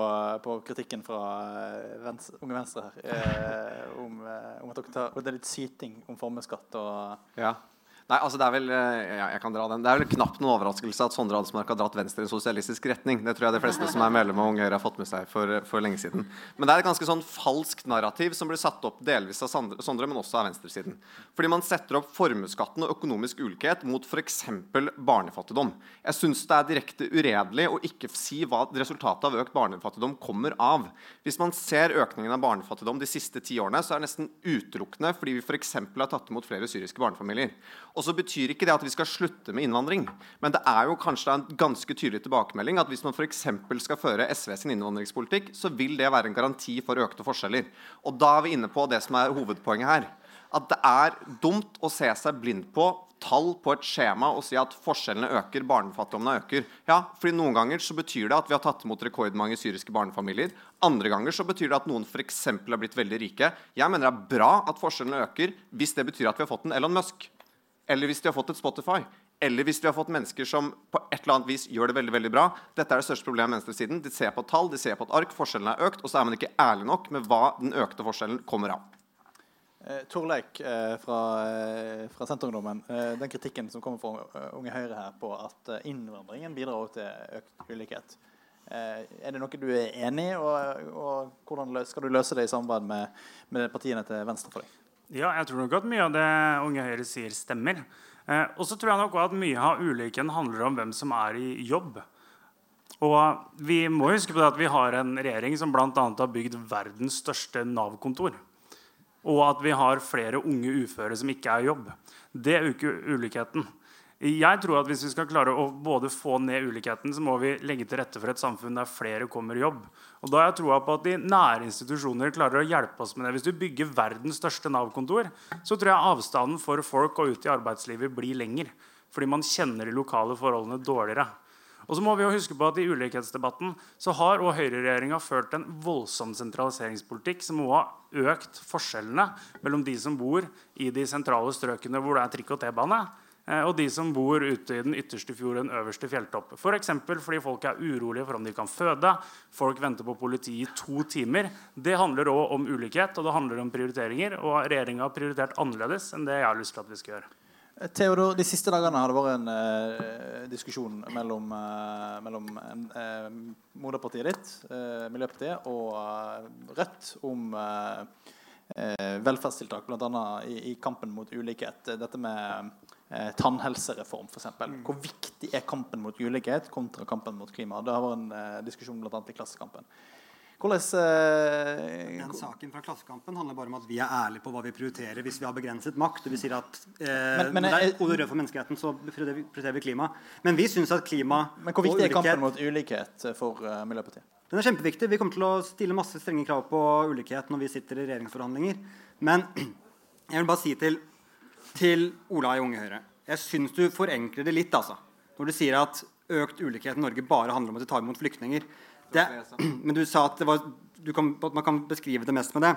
på kritikken fra eh, venstre, Unge Venstre her eh, om, eh, om at dere tar, og det er litt syting om formuesskatt og Ja. Nei, altså det er vel eh, ja, jeg kan dra den. Det er vel knapt noen overraskelse at Sondre Adelsmark har dratt Venstre i sosialistisk retning. Det tror jeg de fleste som er medlem av Unge Høyre har fått med seg for, for lenge siden. Men det er et ganske sånn falskt narrativ som blir satt opp delvis av Sondre, men også av venstresiden. Fordi man setter opp formuesskatten og økonomisk ulikhet mot f.eks. barnefattigdom. Jeg syns det er direkte uredelig å ikke si hva resultatet av økt barnefattigdom kommer av. Hvis man ser økningen av barnefattigdom de siste ti årene, så er det nesten utelukkende fordi vi f.eks. har tatt imot flere syriske barnefamilier. Og så betyr ikke det at vi skal slutte med innvandring. Men det er jo kanskje en ganske tydelig tilbakemelding at hvis man f.eks. skal føre SV sin innvandringspolitikk, så vil det være en garanti for økte forskjeller. Og da er vi inne på det som er hovedpoenget her. At det er dumt å se seg blind på tall på et skjema og si at forskjellene øker, barnefattigdommen øker. Ja, fordi Noen ganger så betyr det at vi har tatt imot rekordmange syriske barnefamilier. Andre ganger så betyr det at noen eksempel har blitt veldig rike. Jeg mener det er bra at forskjellene øker hvis det betyr at vi har fått en Elon Musk. Eller hvis de har fått et Spotify. Eller hvis de har fått mennesker som på et eller annet vis gjør det veldig veldig bra. Dette er det største problemet med venstresiden. De ser på tall, de ser på et ark, forskjellene er økt, og så er man ikke ærlig nok med hva den økte forskjellen kommer av. Eh, Torleik eh, fra, eh, fra Senterungdommen. Eh, den kritikken som kommer fra Unge Høyre her på at innvandringen bidrar til økt ulikhet. Er det noe du er enig i, og, og hvordan skal du løse det i samarbeid med, med partiene til venstre for deg? Ja, jeg tror nok at mye av det Unge Høyre sier, stemmer. Eh, og så tror jeg nok at mye av ulikheten handler om hvem som er i jobb. Og vi må huske på det at vi har en regjering som bl.a. har bygd verdens største Nav-kontor. Og at vi har flere unge uføre som ikke er i jobb. Det øker ulikheten. Jeg tror at Hvis vi skal klare å både få ned ulikheten, så må vi legge til rette for et samfunn der flere kommer i jobb. Og da har jeg troa på at de nære institusjoner klarer å hjelpe oss med det. Hvis du bygger verdens største Nav-kontor, så tror jeg avstanden for folk og ut i arbeidslivet blir lenger. Fordi man kjenner de lokale forholdene dårligere. Og så må vi jo huske på at I ulikhetsdebatten så har og høyreregjeringa ført en voldsom sentraliseringspolitikk som også har økt forskjellene mellom de som bor i de sentrale strøkene hvor det er trikk og T-bane, og de som bor ute i den ytterste fjorden, øverste fjelltopp. F.eks. fordi folk er urolige for om de kan føde. Folk venter på politiet i to timer. Det handler òg om ulikhet og det handler om prioriteringer. Og regjeringa har prioritert annerledes enn det jeg har lyst til at vi skal gjøre. Theodor, De siste dagene har det vært en eh, diskusjon mellom, eh, mellom eh, moderpartiet ditt, eh, Miljøpartiet, og eh, Rødt om eh, eh, velferdstiltak, bl.a. I, i kampen mot ulikhet. Dette med eh, tannhelsereform, f.eks. Hvor viktig er kampen mot ulikhet kontra kampen mot klima? Det har vært en eh, diskusjon bl.a. i Klassekampen. Hvordan eh, Den saken fra Klassekampen handler bare om at vi er ærlige på hva vi prioriterer hvis vi har begrenset makt. og vi sier at eh, Men- men når det er kode rød for menneskeheten, så prioriterer vi, klima. Men vi syns at klima Men hvor viktig er kampen mot ulikhet for eh, Miljøpartiet? Den er kjempeviktig. Vi kommer til å stille masse strenge krav på ulikhet når vi sitter i regjeringsforhandlinger. Men (clears throat) jeg vil bare si til, til Ola i Unge Høyre Jeg syns du forenkler det litt, altså. Når du sier at økt ulikhet i Norge bare handler om at vi tar imot flyktninger. Det, (clears throat) men du sa at, var, kan, at, man kan beskrive det mest med det.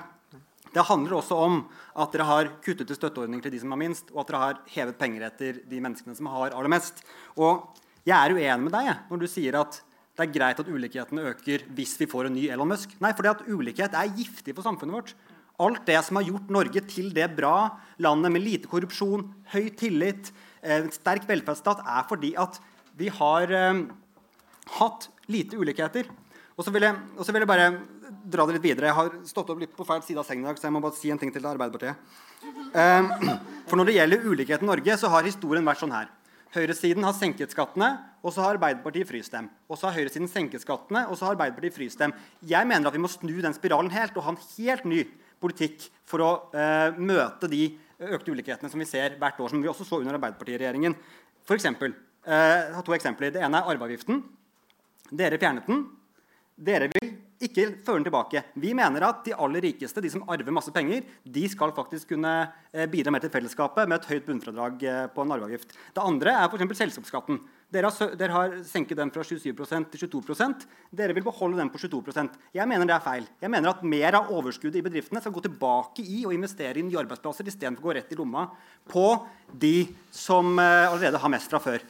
Det handler også om at dere har kuttet i støtteordninger til de som har minst, og at dere har hevet penger etter de menneskene som har aller mest. Og jeg er uenig med deg når du sier at det er greit at ulikhetene øker hvis vi får en ny Elon Musk. Nei, for at ulikhet er giftig for samfunnet vårt. Alt det som har gjort Norge til det bra landet med lite korrupsjon, høy tillit, eh, sterk velferdsstat, er fordi at vi har eh, hatt lite ulikheter. Og så, vil jeg, og så vil jeg bare dra det litt videre. Jeg har stått opp litt på feil side av sengen i dag, så jeg må bare si en ting til Arbeiderpartiet. Eh, (clears throat) for når det gjelder ulikhet i Norge, så har historien vært sånn her. Høyresiden har senket skattene, og så har Arbeiderpartiet fryst dem. Og så har høyresiden senket skattene, og så har Arbeiderpartiet fryst dem. Jeg mener at vi må snu den spiralen helt og ha en helt ny politikk for å eh, møte de økte ulikhetene som vi ser hvert år, som vi også så under Arbeiderpartiet-regjeringen. For eksempel, eh, to eksempler. Det ene er arveavgiften. Dere fjernet den. Dere vil ikke føre den tilbake. Vi mener at de aller rikeste, de som arver masse penger, de skal faktisk kunne eh, bidra mer til fellesskapet med et høyt bunnfradrag eh, på en arveavgift. Det andre er f.eks. selskapsskatten. Dere har, dere har, senket den fra 27% til 22% Dere vil beholde den på 22% Jeg mener det er feil. Jeg mener at Mer av overskuddet i bedriftene skal gå tilbake i og investere i nye arbeidsplasser istedenfor å gå rett i lomma på de som uh, allerede har mest fra før.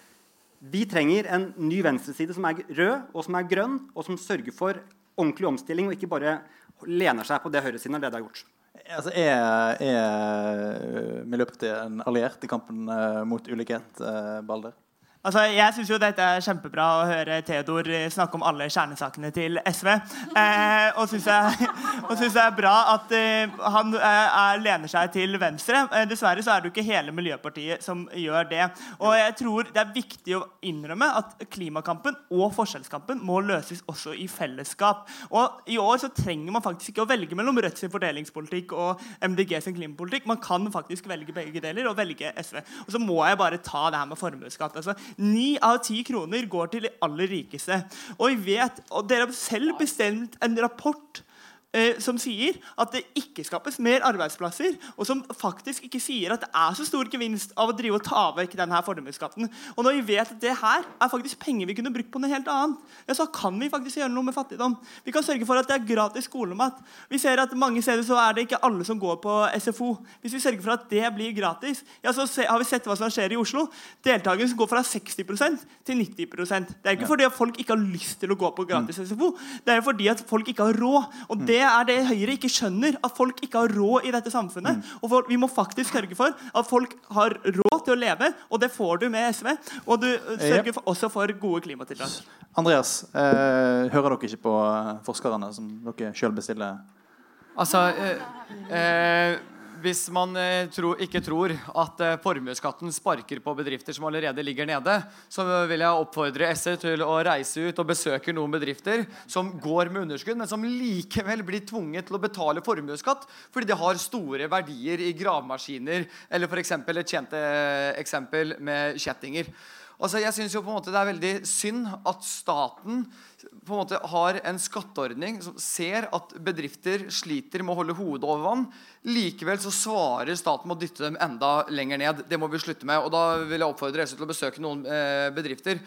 Vi trenger en ny venstreside som er rød og som er grønn, og som sørger for ordentlig omstilling og ikke bare lener seg på det høyresiden allerede har gjort. Altså, er, er Miljøpartiet en alliert i kampen uh, mot ulikhet, uh, Balder? Altså, jeg syns dette er kjempebra å høre Theodor snakke om alle kjernesakene til SV. Eh, og syns jeg, (laughs) jeg, er bra at eh, han eh, lener seg til venstre. Eh, dessverre så er det jo ikke hele Miljøpartiet som gjør det. Og jeg tror det er viktig å innrømme at klimakampen og forskjellskampen må løses også i fellesskap. Og i år så trenger man faktisk ikke å velge mellom Rødt sin fordelingspolitikk og MDG sin klimapolitikk. Man kan faktisk velge begge deler og velge SV. Og så må jeg bare ta det her med formuesskatt. Altså, Ni av ti kroner går til de aller rikeste. Og vi vet, og dere har selv bestemt en rapport eh, som sier at det ikke skapes mer arbeidsplasser, og som faktisk ikke sier at det er så stor gevinst av å drive og ta vekk denne formuesskatten. Og når vi vet at det her er faktisk penger vi kunne brukt på noe helt annet, ja, så kan vi faktisk gjøre noe med fattigdom. Vi kan sørge for at det er gratis skolemat. Vi ser at mange steder så er det ikke alle som går på SFO. Hvis vi sørger for at det blir gratis, ja, så har vi sett hva som skjer i Oslo. Deltakelsen går fra 60% til 90% Det er ikke fordi at folk ikke har lyst til å gå på gratis SFO, det er fordi at folk ikke har råd. Og det det er det Høyre ikke skjønner. At folk ikke har råd i dette samfunnet. Mm. Og for, Vi må faktisk sørge for at folk har råd til å leve, og det får du med SV. Og du sørger for, også for gode klimatiltak. Andreas, eh, hører dere ikke på eh, forskerne som dere sjøl bestiller? Altså eh, eh hvis man eh, tro, ikke tror at eh, formuesskatten sparker på bedrifter som allerede ligger nede, så vil jeg oppfordre SE til å reise ut og besøke noen bedrifter som går med underskudd, men som likevel blir tvunget til å betale formuesskatt fordi de har store verdier i gravemaskiner, eller f.eks. et kjent eh, eksempel med kjettinger. Altså, jeg måte Det er veldig synd at staten på en måte har en skatteordning som ser at bedrifter sliter med å holde hodet over vann. Likevel så svarer staten med å dytte dem enda lenger ned. Det må vi slutte med. og Da vil jeg oppfordre dere til å besøke noen eh, bedrifter.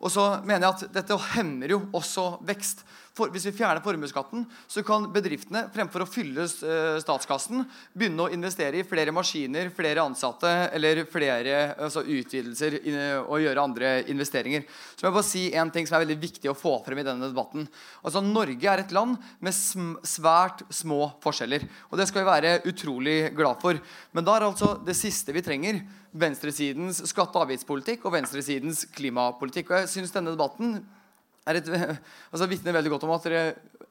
Og så mener jeg at Dette hemmer jo også vekst. For, hvis vi fjerner formuesskatten, så kan bedriftene fremfor å fylle uh, statskassen, begynne å investere i flere maskiner, flere ansatte eller flere altså, utvidelser og gjøre andre investeringer. Så må jeg bare si en ting som er veldig viktig å få frem i denne debatten. Altså, Norge er et land med svært små forskjeller. Og det skal vi være utrolig glad for. Men da er altså det siste vi trenger venstresidens skatte- og avgiftspolitikk og venstresidens klimapolitikk. Og jeg synes denne debatten er et, (laughs) altså vitner veldig godt om at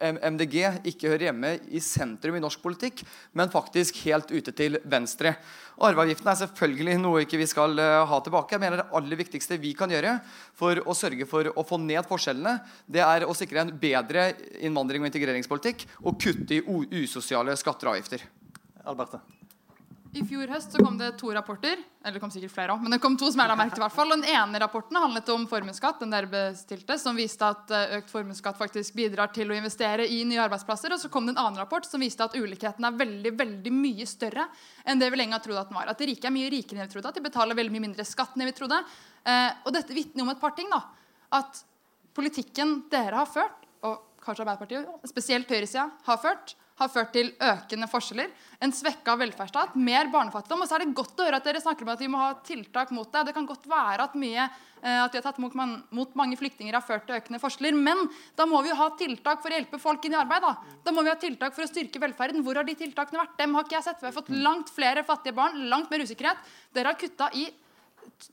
MDG ikke hører hjemme i sentrum i norsk politikk, men faktisk helt ute til venstre. Arveavgiften er selvfølgelig noe ikke vi skal uh, ha tilbake. Jeg mener Det aller viktigste vi kan gjøre for å sørge for å få ned forskjellene, det er å sikre en bedre innvandring- og integreringspolitikk og kutte i usosiale skatter og avgifter. Alberte. I fjor høst så kom det to rapporter. Eller det kom sikkert flere også, men det kom to som jeg la merke til. hvert fall. Den ene rapporten handlet om formuesskatt, den dere bestilte, som viste at eh, økt formuesskatt faktisk bidrar til å investere i nye arbeidsplasser. Og så kom det en annen rapport som viste at ulikheten er veldig veldig mye større enn det vi lenge har trodd at den var. At de rike er mye rikere enn vi trodde, at de betaler veldig mye mindre skatt enn vi trodde. Eh, og dette vitner om et par ting. da at politikken dere har ført, og kanskje Arbeiderpartiet, spesielt høyresida, har ført, har ført til økende forskjeller, en svekka velferdsstat, mer barnefattigdom. Og så er det godt å høre at dere snakker om at vi må ha tiltak mot det. Det kan godt være at mye eh, at vi har tatt mot, mot mange flyktninger har ført til økende forskjeller. Men da må vi jo ha tiltak for å hjelpe folk inn i arbeid. Da Da må vi ha tiltak for å styrke velferden. Hvor har de tiltakene vært? Dem har ikke jeg sett. Vi har fått langt flere fattige barn, langt mer usikkerhet. Dere har kutta i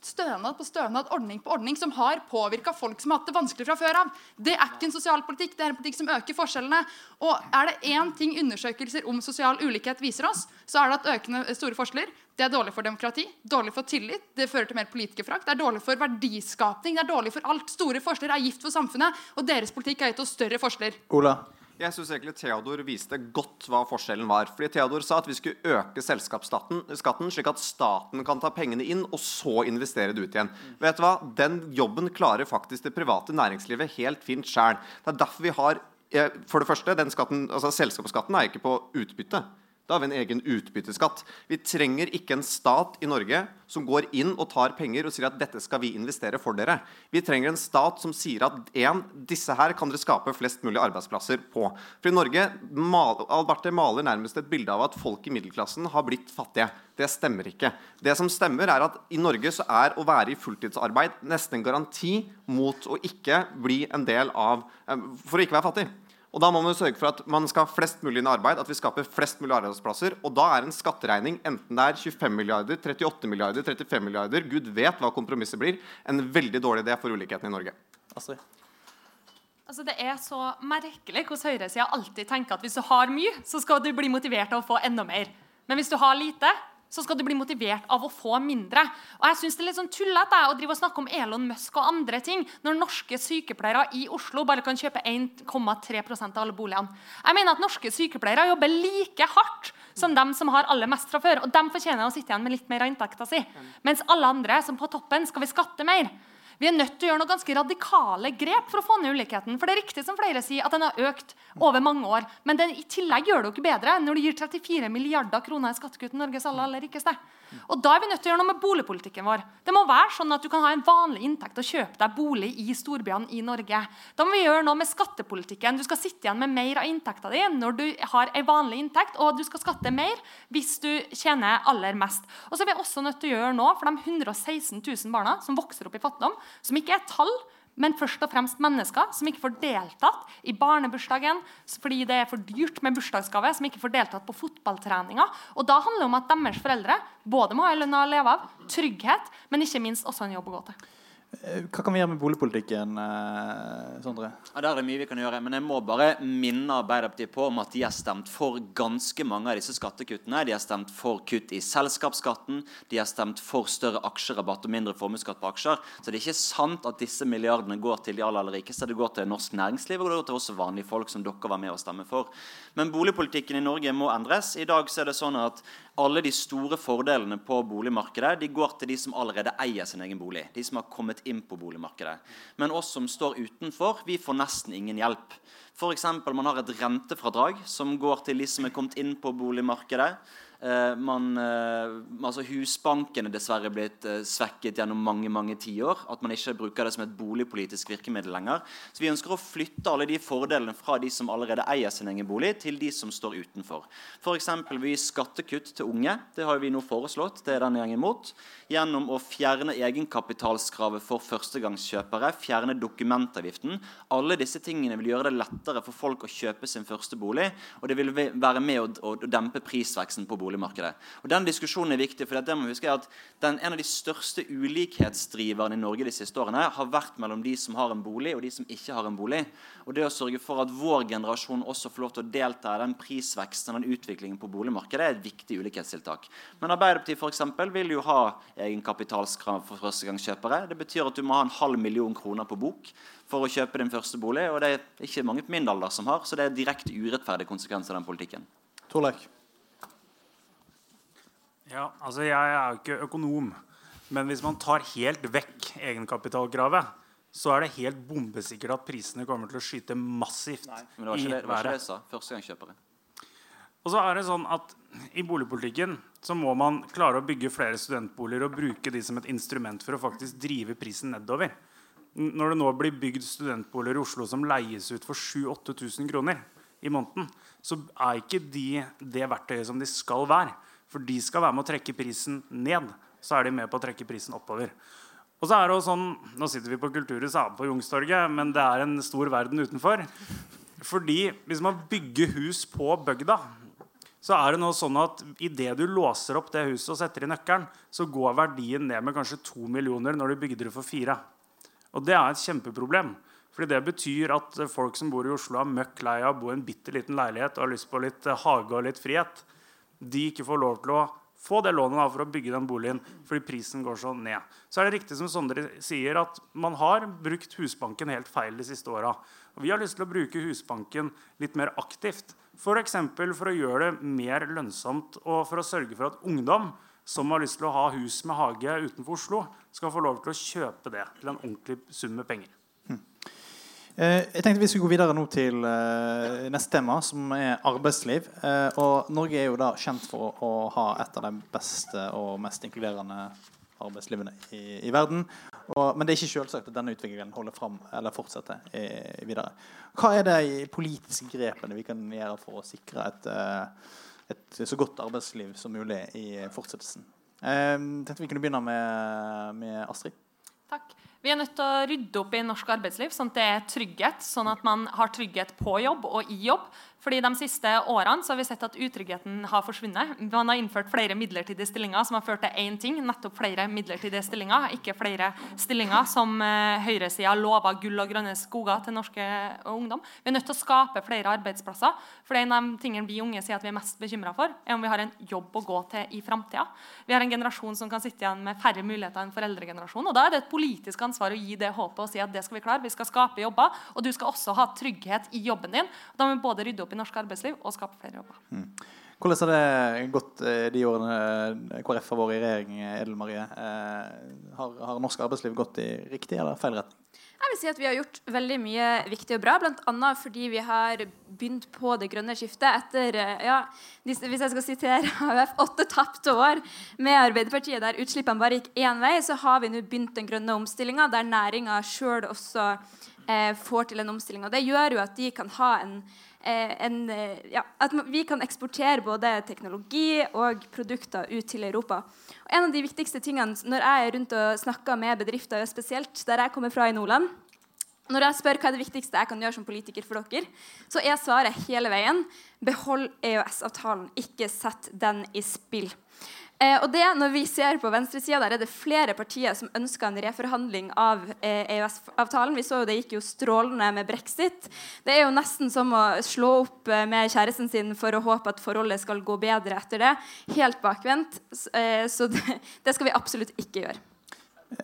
stønad på stønad, ordning på ordning, som har påvirka folk som har hatt det vanskelig fra før av. Det er ikke en sosial politikk, det er en politikk som øker forskjellene. Og er det én ting undersøkelser om sosial ulikhet viser oss, så er det at økende store forskjeller det er dårlig for demokrati, dårlig for tillit, det fører til mer politikerfrakt, det er dårlig for verdiskapning, det er dårlig for alt. Store forskjeller er gift for samfunnet, og deres politikk har gitt oss større forskjeller. Ola? Jeg synes egentlig Theodor viste godt hva forskjellen var. Fordi Theodor sa at vi skulle øke selskapsskatten slik at staten kan ta pengene inn og så investere det ut igjen. Vet du hva? Den jobben klarer faktisk det private næringslivet helt fint sjøl. Det er derfor vi har eh, For det første, den skatten, altså selskapsskatten er ikke på utbytte. Da har vi en egen utbytteskatt. Vi trenger ikke en stat i Norge som går inn og tar penger og sier at dette skal vi investere for dere. Vi trenger en stat som sier at en, disse her kan dere skape flest mulig arbeidsplasser på. For i Norge Alberte maler nærmest et bilde av at folk i middelklassen har blitt fattige. Det stemmer ikke. Det som stemmer, er at i Norge så er å være i fulltidsarbeid nesten en garanti mot å ikke bli en del av eh, For å ikke være fattig. Og Da må man sørge for at man skal ha flest mulig inn i arbeid, at vi skaper flest mulig arbeidsplasser. Og da er en skatteregning, enten det er 25 milliarder, 38 milliarder, 35 milliarder, gud vet hva kompromisset blir, en veldig dårlig idé for ulikheten i Norge. Astrid? Altså, det er så merkelig hvordan høyresida alltid tenker at hvis du har mye, så skal du bli motivert av å få enda mer. Men hvis du har lite, så skal du bli motivert av å få mindre. Og jeg synes Det er litt sånn tullete å drive og snakke om Elon Musk og andre ting når norske sykepleiere i Oslo bare kan kjøpe 1,3% av alle boligene. Jeg mener at Norske sykepleiere jobber like hardt som dem som har aller mest fra før. Og de fortjener å sitte igjen med litt mer av inntekta si. Mens alle andre som på toppen skal vi skatte mer. Vi er nødt til å gjøre noen ganske radikale grep for å få ned ulikheten. For det er riktig som flere sier, at den har økt over mange år. Men den i tillegg gjør det jo ikke bedre når du gir 34 milliarder kroner i skattekutt til Norges aller, aller rikeste. Og da er vi nødt til å gjøre noe med boligpolitikken vår. Det må være sånn at du kan ha en vanlig inntekt og kjøpe deg bolig i storbyene i Norge. Da må vi gjøre noe med skattepolitikken. Du skal sitte igjen med mer av inntekta di når du har en vanlig inntekt, og du skal skatte mer hvis du tjener aller mest. Og så er vi også nødt til å gjøre noe for de 116 000 barna som vokser opp i fattigdom, som ikke er tall, men først og fremst mennesker som ikke får deltatt i barnebursdagen fordi det er for dyrt med bursdagsgave, som ikke får deltatt på fotballtreninga. Og da handler det om at deres foreldre både må ha lønn å leve av, trygghet, men ikke minst også en jobb å gå til. Eh, hva kan vi gjøre med boligpolitikken, eh, Sondre? Ja, Der er det mye vi kan gjøre. Men jeg må bare minne Arbeiderpartiet på om at de har stemt for ganske mange av disse skattekuttene. De har stemt for kutt i selskapsskatten, de har stemt for større aksjerabatt og mindre formuesskatt på aksjer. Så det er ikke sant at disse milliardene går til de aller, aller rikeste. Det går til norsk næringsliv og det går til også vanlige folk som dere var med å stemme for. Men boligpolitikken i Norge må endres. I dag så er det sånn at alle de store fordelene på boligmarkedet de går til de som allerede eier sin egen bolig. De som har kommet inn på boligmarkedet. Men oss som står utenfor, vi får nesten ingen hjelp. F.eks. man har et rentefradrag som går til de som er kommet inn på boligmarkedet. Eh, man, eh, altså Husbanken er dessverre blitt eh, svekket gjennom mange mange tiår. At man ikke bruker det som et boligpolitisk virkemiddel lenger. Så Vi ønsker å flytte alle de fordelene fra de som allerede eier sin egen bolig, til de som står utenfor. F.eks. vi skattekutt til unge. Det har vi nå foreslått. Det er denne gjengen mot. Gjennom å fjerne egenkapitalskravet for førstegangskjøpere, fjerne dokumentavgiften. Alle disse tingene vil gjøre det lettere for folk å kjøpe sin første bolig, og det vil være med å dempe prisveksten på bolig boligmarkedet. Og Den diskusjonen er viktig, for det må huske at den, En av de største ulikhetsdriverne i Norge de siste årene har vært mellom de som har en bolig, og de som ikke har en bolig. Og Det å sørge for at vår generasjon også får lov til å delta i den prisveksten og den utviklingen på boligmarkedet, er et viktig ulikhetstiltak. Men Arbeiderpartiet for eksempel, vil jo ha egenkapitalskrav for førstegangskjøpere. Det betyr at du må ha en halv million kroner på bok for å kjøpe din første bolig. og Det er ikke mange på min alder som har, så det er direkte urettferdig konsekvens av den politikken. Torleik? Ja, altså Jeg er jo ikke økonom, men hvis man tar helt vekk egenkapitalkravet, så er det helt bombesikkert at prisene kommer til å skyte massivt Nei, men det var ikke det, det, var ikke det jeg sa. Førstegangskjøpere. Og så er det sånn at I boligpolitikken så må man klare å bygge flere studentboliger og bruke de som et instrument for å faktisk drive prisen nedover. når det nå blir bygd studentboliger i Oslo som leies ut for 7000-8000 kroner i måneden, så er ikke de det verktøyet som de skal være. For de skal være med å trekke prisen ned. Så er de med på å trekke prisen oppover. Og så er det jo sånn, Nå sitter vi på Kulturhuset på Youngstorget, men det er en stor verden utenfor. Fordi hvis man bygger hus på bygda, så er det nå sånn at idet du låser opp det huset og setter i nøkkelen, så går verdien ned med kanskje to millioner når du bygde det for fire. Og det er et kjempeproblem. Fordi det betyr at folk som bor i Oslo er møkk lei av å bo i en bitte liten leilighet og har lyst på litt hage og litt frihet. De ikke får lov til å få det lånet da, for å bygge den boligen fordi prisen går så ned. Så er det riktig som Sondre sier, at man har brukt Husbanken helt feil de siste åra. Vi har lyst til å bruke Husbanken litt mer aktivt. F.eks. For, for å gjøre det mer lønnsomt og for å sørge for at ungdom som har lyst til å ha hus med hage utenfor Oslo, skal få lov til å kjøpe det til en ordentlig sum med penger. Eh, Jeg tenkte vi skulle gå videre nå til eh, neste tema, som er arbeidsliv. Eh, og Norge er jo da kjent for å, ha et av de beste og mest inkluderende arbeidslivene i, i verden. Og, men det er ikke selvsagt at denne utviklingen holder fram eller fortsetter videre. Hva er de politiske grepene vi kan gjøre for å sikre et, et så godt arbeidsliv som mulig i fortsettelsen? Jeg tenkte vi kunne begynne med, med Astrid. Takk. Vi er nødt til å rydde opp i norsk arbeidsliv, sånn at det er trygghet. Sånn at man har trygghet på jobb og i jobb. Fordi De siste årene så har vi sett at utryggheten har forsvunnet. Man har innført flere midlertidige stillinger som har ført til én ting, nettopp flere midlertidige stillinger. Ikke flere stillinger som eh, høyresida lova gull og grønne skoger til norske ungdom. Vi er nødt til å skape flere arbeidsplasser. For en av de tingene vi unge sier at vi er mest bekymra for, er om vi har en jobb å gå til i framtida. Vi har en generasjon som kan sitte igjen med færre muligheter enn foreldregenerasjonen. Og da er det et politisk ansvar å gi det håpet og si at det skal vi klare. Vi skal skape jobber, og du skal også ha trygghet i jobben din. Da må vi både rydde opp i norsk arbeidsliv og skape flere jobber. Hvordan har det gått eh, de årene KrF har vært i regjering, Edel Marie? Eh, har, har norsk arbeidsliv gått i riktig eller feil retning? Jeg vil si at Vi har gjort veldig mye viktig og bra, bl.a. fordi vi har begynt på det grønne skiftet etter eh, ja, hvis jeg skal sitere (laughs) AUF, åtte tapte år med Arbeiderpartiet, der utslippene bare gikk én vei, så har vi nå begynt den grønne omstillinga, der næringa sjøl også eh, får til en omstilling. Og Det gjør jo at de kan ha en, eh, en eh, ja, At vi kan eksportere både teknologi og produkter ut til Europa. Og en av de viktigste tingene når jeg er rundt og snakker med bedrifter, spesielt der jeg kommer fra i Nordland når jeg spør hva er det viktigste jeg kan gjøre som politiker for dere, så er svaret hele veien behold EØS-avtalen, ikke sett den i spill. Eh, og det, når vi ser på venstresida, der er det flere partier som ønsker en reforhandling av eh, EØS-avtalen. Vi så jo det gikk jo strålende med brexit. Det er jo nesten som å slå opp eh, med kjæresten sin for å håpe at forholdet skal gå bedre etter det. Helt bakvendt. Eh, så det, (laughs) det skal vi absolutt ikke gjøre.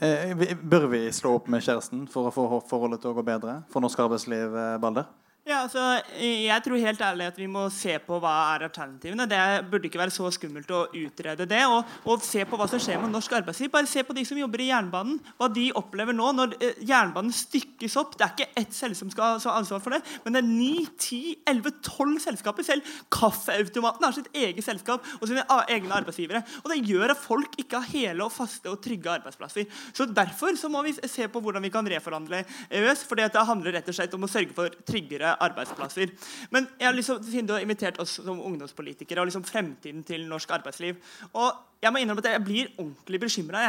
Eh, bør vi slå opp med kjæresten for å få forholdet til å gå bedre for norsk arbeidsliv, eh, Balder? Ja, altså, jeg tror helt ærlig at vi må se på hva er alternativene. Det burde ikke være så skummelt å utrede det. Og, og se på hva som skjer med norsk arbeidsliv. Bare se på de som jobber i jernbanen. Hva de opplever nå når eh, jernbanen stykkes opp. Det er ikke ett selskap som skal ha ansvar for det, men det er 9-10-11-12 selskaper. Selv kaffeautomaten har sitt eget selskap og sine egne arbeidsgivere. Og det gjør at folk ikke har hele og faste og trygge arbeidsplasser. Så Derfor så må vi se på hvordan vi kan reforhandle EØS. for det handler rett og slett om å sørge for tryggere arbeidsplasser. Men jeg har liksom, siden du har invitert oss som ungdomspolitikere og liksom fremtiden til norsk arbeidsliv og jeg må innrømme at jeg blir ordentlig bekymra.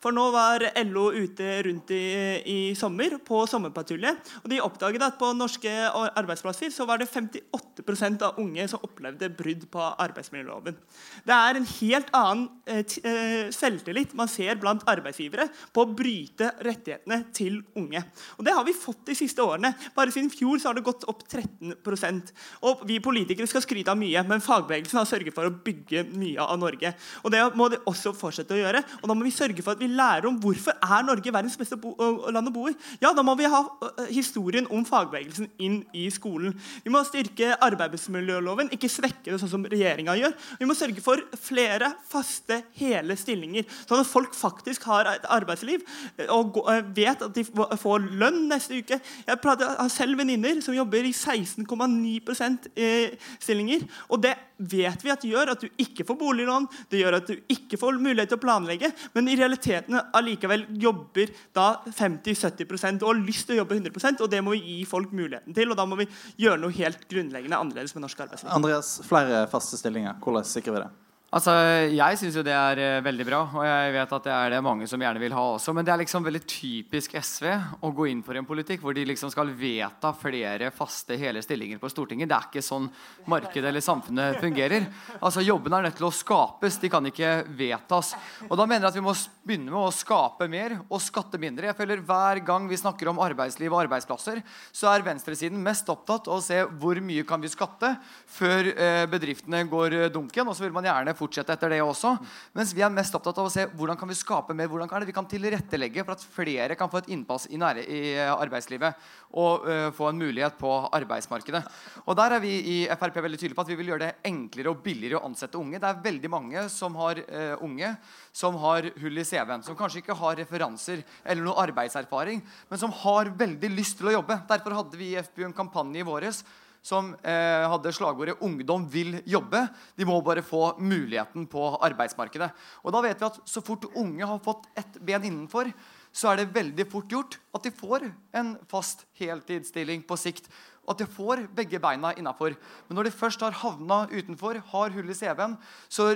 For nå var LO ute rundt i, i sommer på sommerpatrulje. Og de oppdaget at på norske arbeidsplasser så var det 58% av unge som opplevde brudd på arbeidsmiljøloven. Det er en helt annen eh, eh, selvtillit man ser blant arbeidsgivere på å bryte rettighetene til unge. Og Det har vi fått de siste årene. Bare siden fjor så har det gått opp 13% Og Vi politikere skal skryte av mye, men fagbevegelsen har sørget for å bygge mye av Norge. Og Det må de også fortsette å gjøre. Og Da må vi sørge for at vi lærer om hvorfor er Norge verdens beste land å bo i. Ja, Da må vi ha historien om fagbevegelsen inn i skolen. Vi må styrke arbeidsmiljøloven, ikke svekke det sånn som regjeringa gjør. Vi må sørge for flere faste, hele stillinger, sånn at folk faktisk har et arbeidsliv og vet at de får lønn neste uke. Jeg har selv venninner som jobber i 16,9 eh, stillinger. Og det vet vi at det gjør at du ikke får boliglån, det gjør at du ikke får mulighet til å planlegge, men i realiteten allikevel jobber da 50-70 og har lyst til å jobbe 100% og det må vi gi folk muligheten til. Og da må vi gjøre noe helt grunnleggende annerledes med norsk arbeidsliv. Andreas, flere faste stillinger. Hvordan sikrer vi det? Altså, Jeg syns jo det er eh, veldig bra, og jeg vet at det er det mange som gjerne vil ha også. Men det er liksom veldig typisk SV å gå inn for en politikk hvor de liksom skal vedta flere faste hele stillinger på Stortinget. Det er ikke sånn markedet eller samfunnet fungerer. Altså, Jobbene er nødt til å skapes, de kan ikke vedtas. Og da mener jeg at vi må begynne med å skape mer og skatte mindre. Jeg føler Hver gang vi snakker om arbeidsliv og arbeidsplasser, så er venstresiden mest opptatt av å se hvor mye kan vi skatte før eh, bedriftene går eh, dunken. Og så vil man gjerne fortsette etter det også. Mens vi er mest opptatt av å se hvordan kan vi skape mer, hvordan kan vi kan tilrettelegge for at flere kan få et innpass i, nære, i eh, arbeidslivet og uh, få en mulighet på arbeidsmarkedet. Og Der er vi i FrP veldig tydelige på at vi vil gjøre det enklere og billigere å ansette unge. Det er veldig mange som har uh, unge som har hull i CV-en, som kanskje ikke har referanser eller noe arbeidserfaring, men som har veldig lyst til å jobbe. Derfor hadde vi i FPU en kampanje i våres som eh, hadde slagordet 'Ungdom vil jobbe'. De må bare få muligheten på arbeidsmarkedet. Og da vet vi at Så fort unge har fått ett ben innenfor, så er det veldig fort gjort at de får en fast heltidsstilling på sikt. At de får begge beina innafor. Men når de først har havna utenfor, har hull i CV-en, så,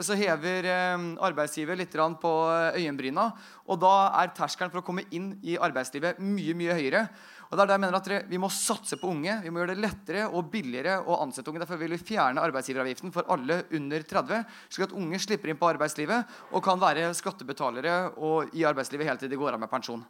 så, hever eh, arbeidsgiver litt på øyenbryna. Og da er terskelen for å komme inn i arbeidslivet mye, mye høyere. Og det er der jeg mener at Vi må satse på unge. Vi må gjøre det lettere og billigere å ansette unge. Derfor vil vi fjerne arbeidsgiveravgiften for alle under 30, slik at unge slipper inn på arbeidslivet og kan være skattebetalere og i arbeidslivet helt til de går av med pensjon.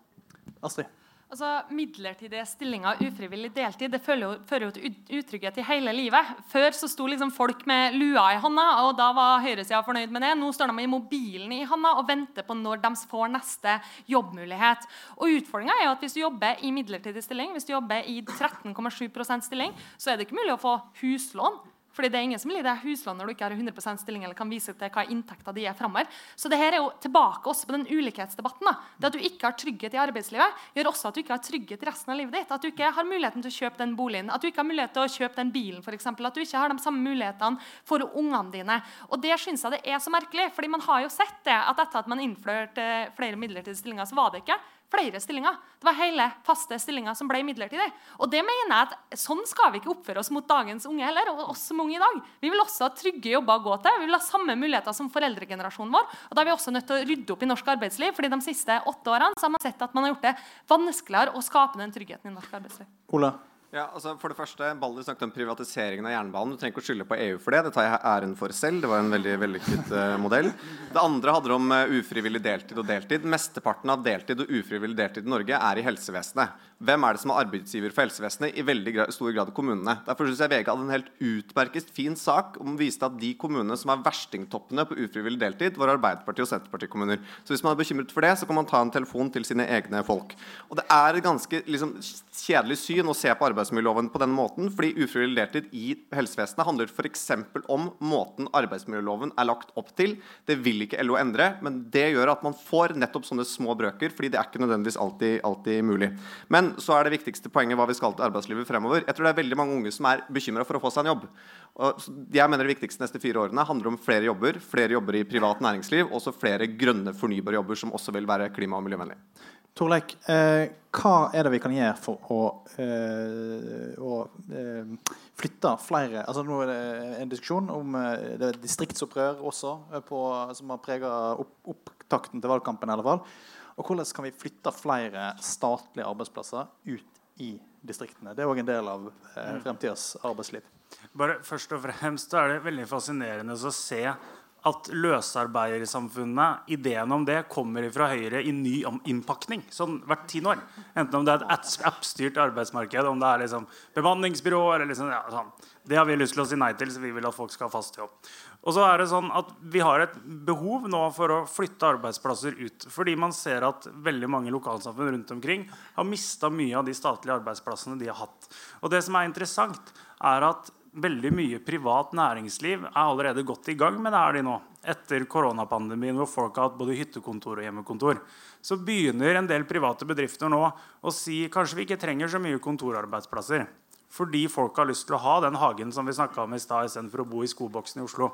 Astrid. Altså, Midlertidige stillinger, ufrivillig deltid, det fører jo, fører jo til utrygghet i hele livet. Før så sto liksom folk med lua i hånda, og da var høyresida fornøyd med det. Nå står de med mobilen i hånda og venter på når de får neste jobbmulighet. Og Utfordringa er jo at hvis du jobber i midlertidig stilling, hvis du jobber i 13,7% stilling, så er det ikke mulig å få huslån. Fordi det er ingen som vil gi deg huslån når du ikke har 100% stilling eller kan vise til hva inntekta di er fremover. Så det her er jo tilbake også på den ulikhetsdebatten. Da. Det at du ikke har trygghet i arbeidslivet, gjør også at du ikke har trygghet resten av livet ditt. At du ikke har muligheten til å kjøpe den boligen, at du ikke har mulighet til å kjøpe den bilen, eksempel, At du ikke har de samme mulighetene for ungene dine. Og det syns jeg det er så merkelig. fordi man har jo sett det at etter at man innførte flere midlertidige stillinger, så var det ikke flere stillinger. Det var hele faste stillinger som ble midlertidig. Og det mener jeg at Sånn skal vi ikke oppføre oss mot dagens unge heller. og oss som unge i dag. Vi vil også ha trygge jobber å gå til. Vi vil ha samme muligheter som foreldregenerasjonen vår. og Da er vi også nødt til å rydde opp i norsk arbeidsliv. fordi De siste åtte årene så har man sett at man har gjort det vanskeligere å skape den tryggheten i norsk arbeidsliv. Ola. Ja, altså for det første, Balder snakket om privatiseringen av jernbanen. Du trenger ikke å skylde på EU for det. Det tar jeg æren for selv. Det var en veldig vellykket uh, modell. Det andre handler om uh, ufrivillig deltid og deltid. Mesteparten av deltid og ufrivillig deltid i Norge er i helsevesenet. Hvem er det som er arbeidsgiver for helsevesenet? I veldig gra stor grad kommunene. Derfor syns jeg VG hadde en helt utmerket fin sak om å vise at de kommunene som er verstingtoppene på ufrivillig deltid, var Arbeiderparti- og Senterpartikommuner. Så hvis man er bekymret for det, så kan man ta en telefon til sine egne folk. Og det er et ganske liksom, kjedelig syn å se på arbeidsmiljøloven på denne måten, fordi ufrivillig deltid i helsevesenet handler f.eks. om måten arbeidsmiljøloven er lagt opp til. Det vil ikke LO endre, men det gjør at man får nettopp sånne små brøker, fordi det er ikke nødvendigvis alltid, alltid mulig. Men så er det viktigste poenget hva vi skal til arbeidslivet fremover. Jeg tror det er veldig mange unge som er bekymra for å få seg en jobb. Jeg mener Det viktigste neste fire årene handler om flere jobber, flere jobber i privat næringsliv, og også flere grønne, fornybare jobber som også vil være klima- og miljøvennlige. Torleik, eh, hva er det vi kan gjøre for å, eh, å eh, flytte flere altså Nå er det en diskusjon om eh, det er distriktsopprør også, eh, på, som har prega opp, opptakten til valgkampen. i alle fall. Og hvordan kan vi flytte flere statlige arbeidsplasser ut i distriktene? Det er òg en del av eh, mm. fremtidas arbeidsliv. Bare Først og fremst er det veldig fascinerende å se at løsarbeidersamfunnet, ideen om det, kommer fra Høyre i ny innpakning. Sånn hvert tiende år. Enten om det er et appstyrt arbeidsmarked, om det er liksom bemanningsbyråer eller liksom, ja, sånn. Det har vi lyst til å si nei til, så vi vil at folk skal ha fast jobb. Og så er det sånn at Vi har et behov nå for å flytte arbeidsplasser ut. Fordi man ser at veldig mange lokalsamfunn rundt omkring har mista mye av de statlige arbeidsplassene de har hatt. Og det som er interessant, er at veldig mye privat næringsliv er allerede godt i gang med det her de nå. Etter koronapandemien, hvor folk har hatt både hyttekontor og hjemmekontor. Så begynner en del private bedrifter nå å si kanskje vi ikke trenger så mye kontorarbeidsplasser. Fordi folk har lyst til å ha den hagen som vi om i sted, istedenfor å bo i skoboksen i Oslo.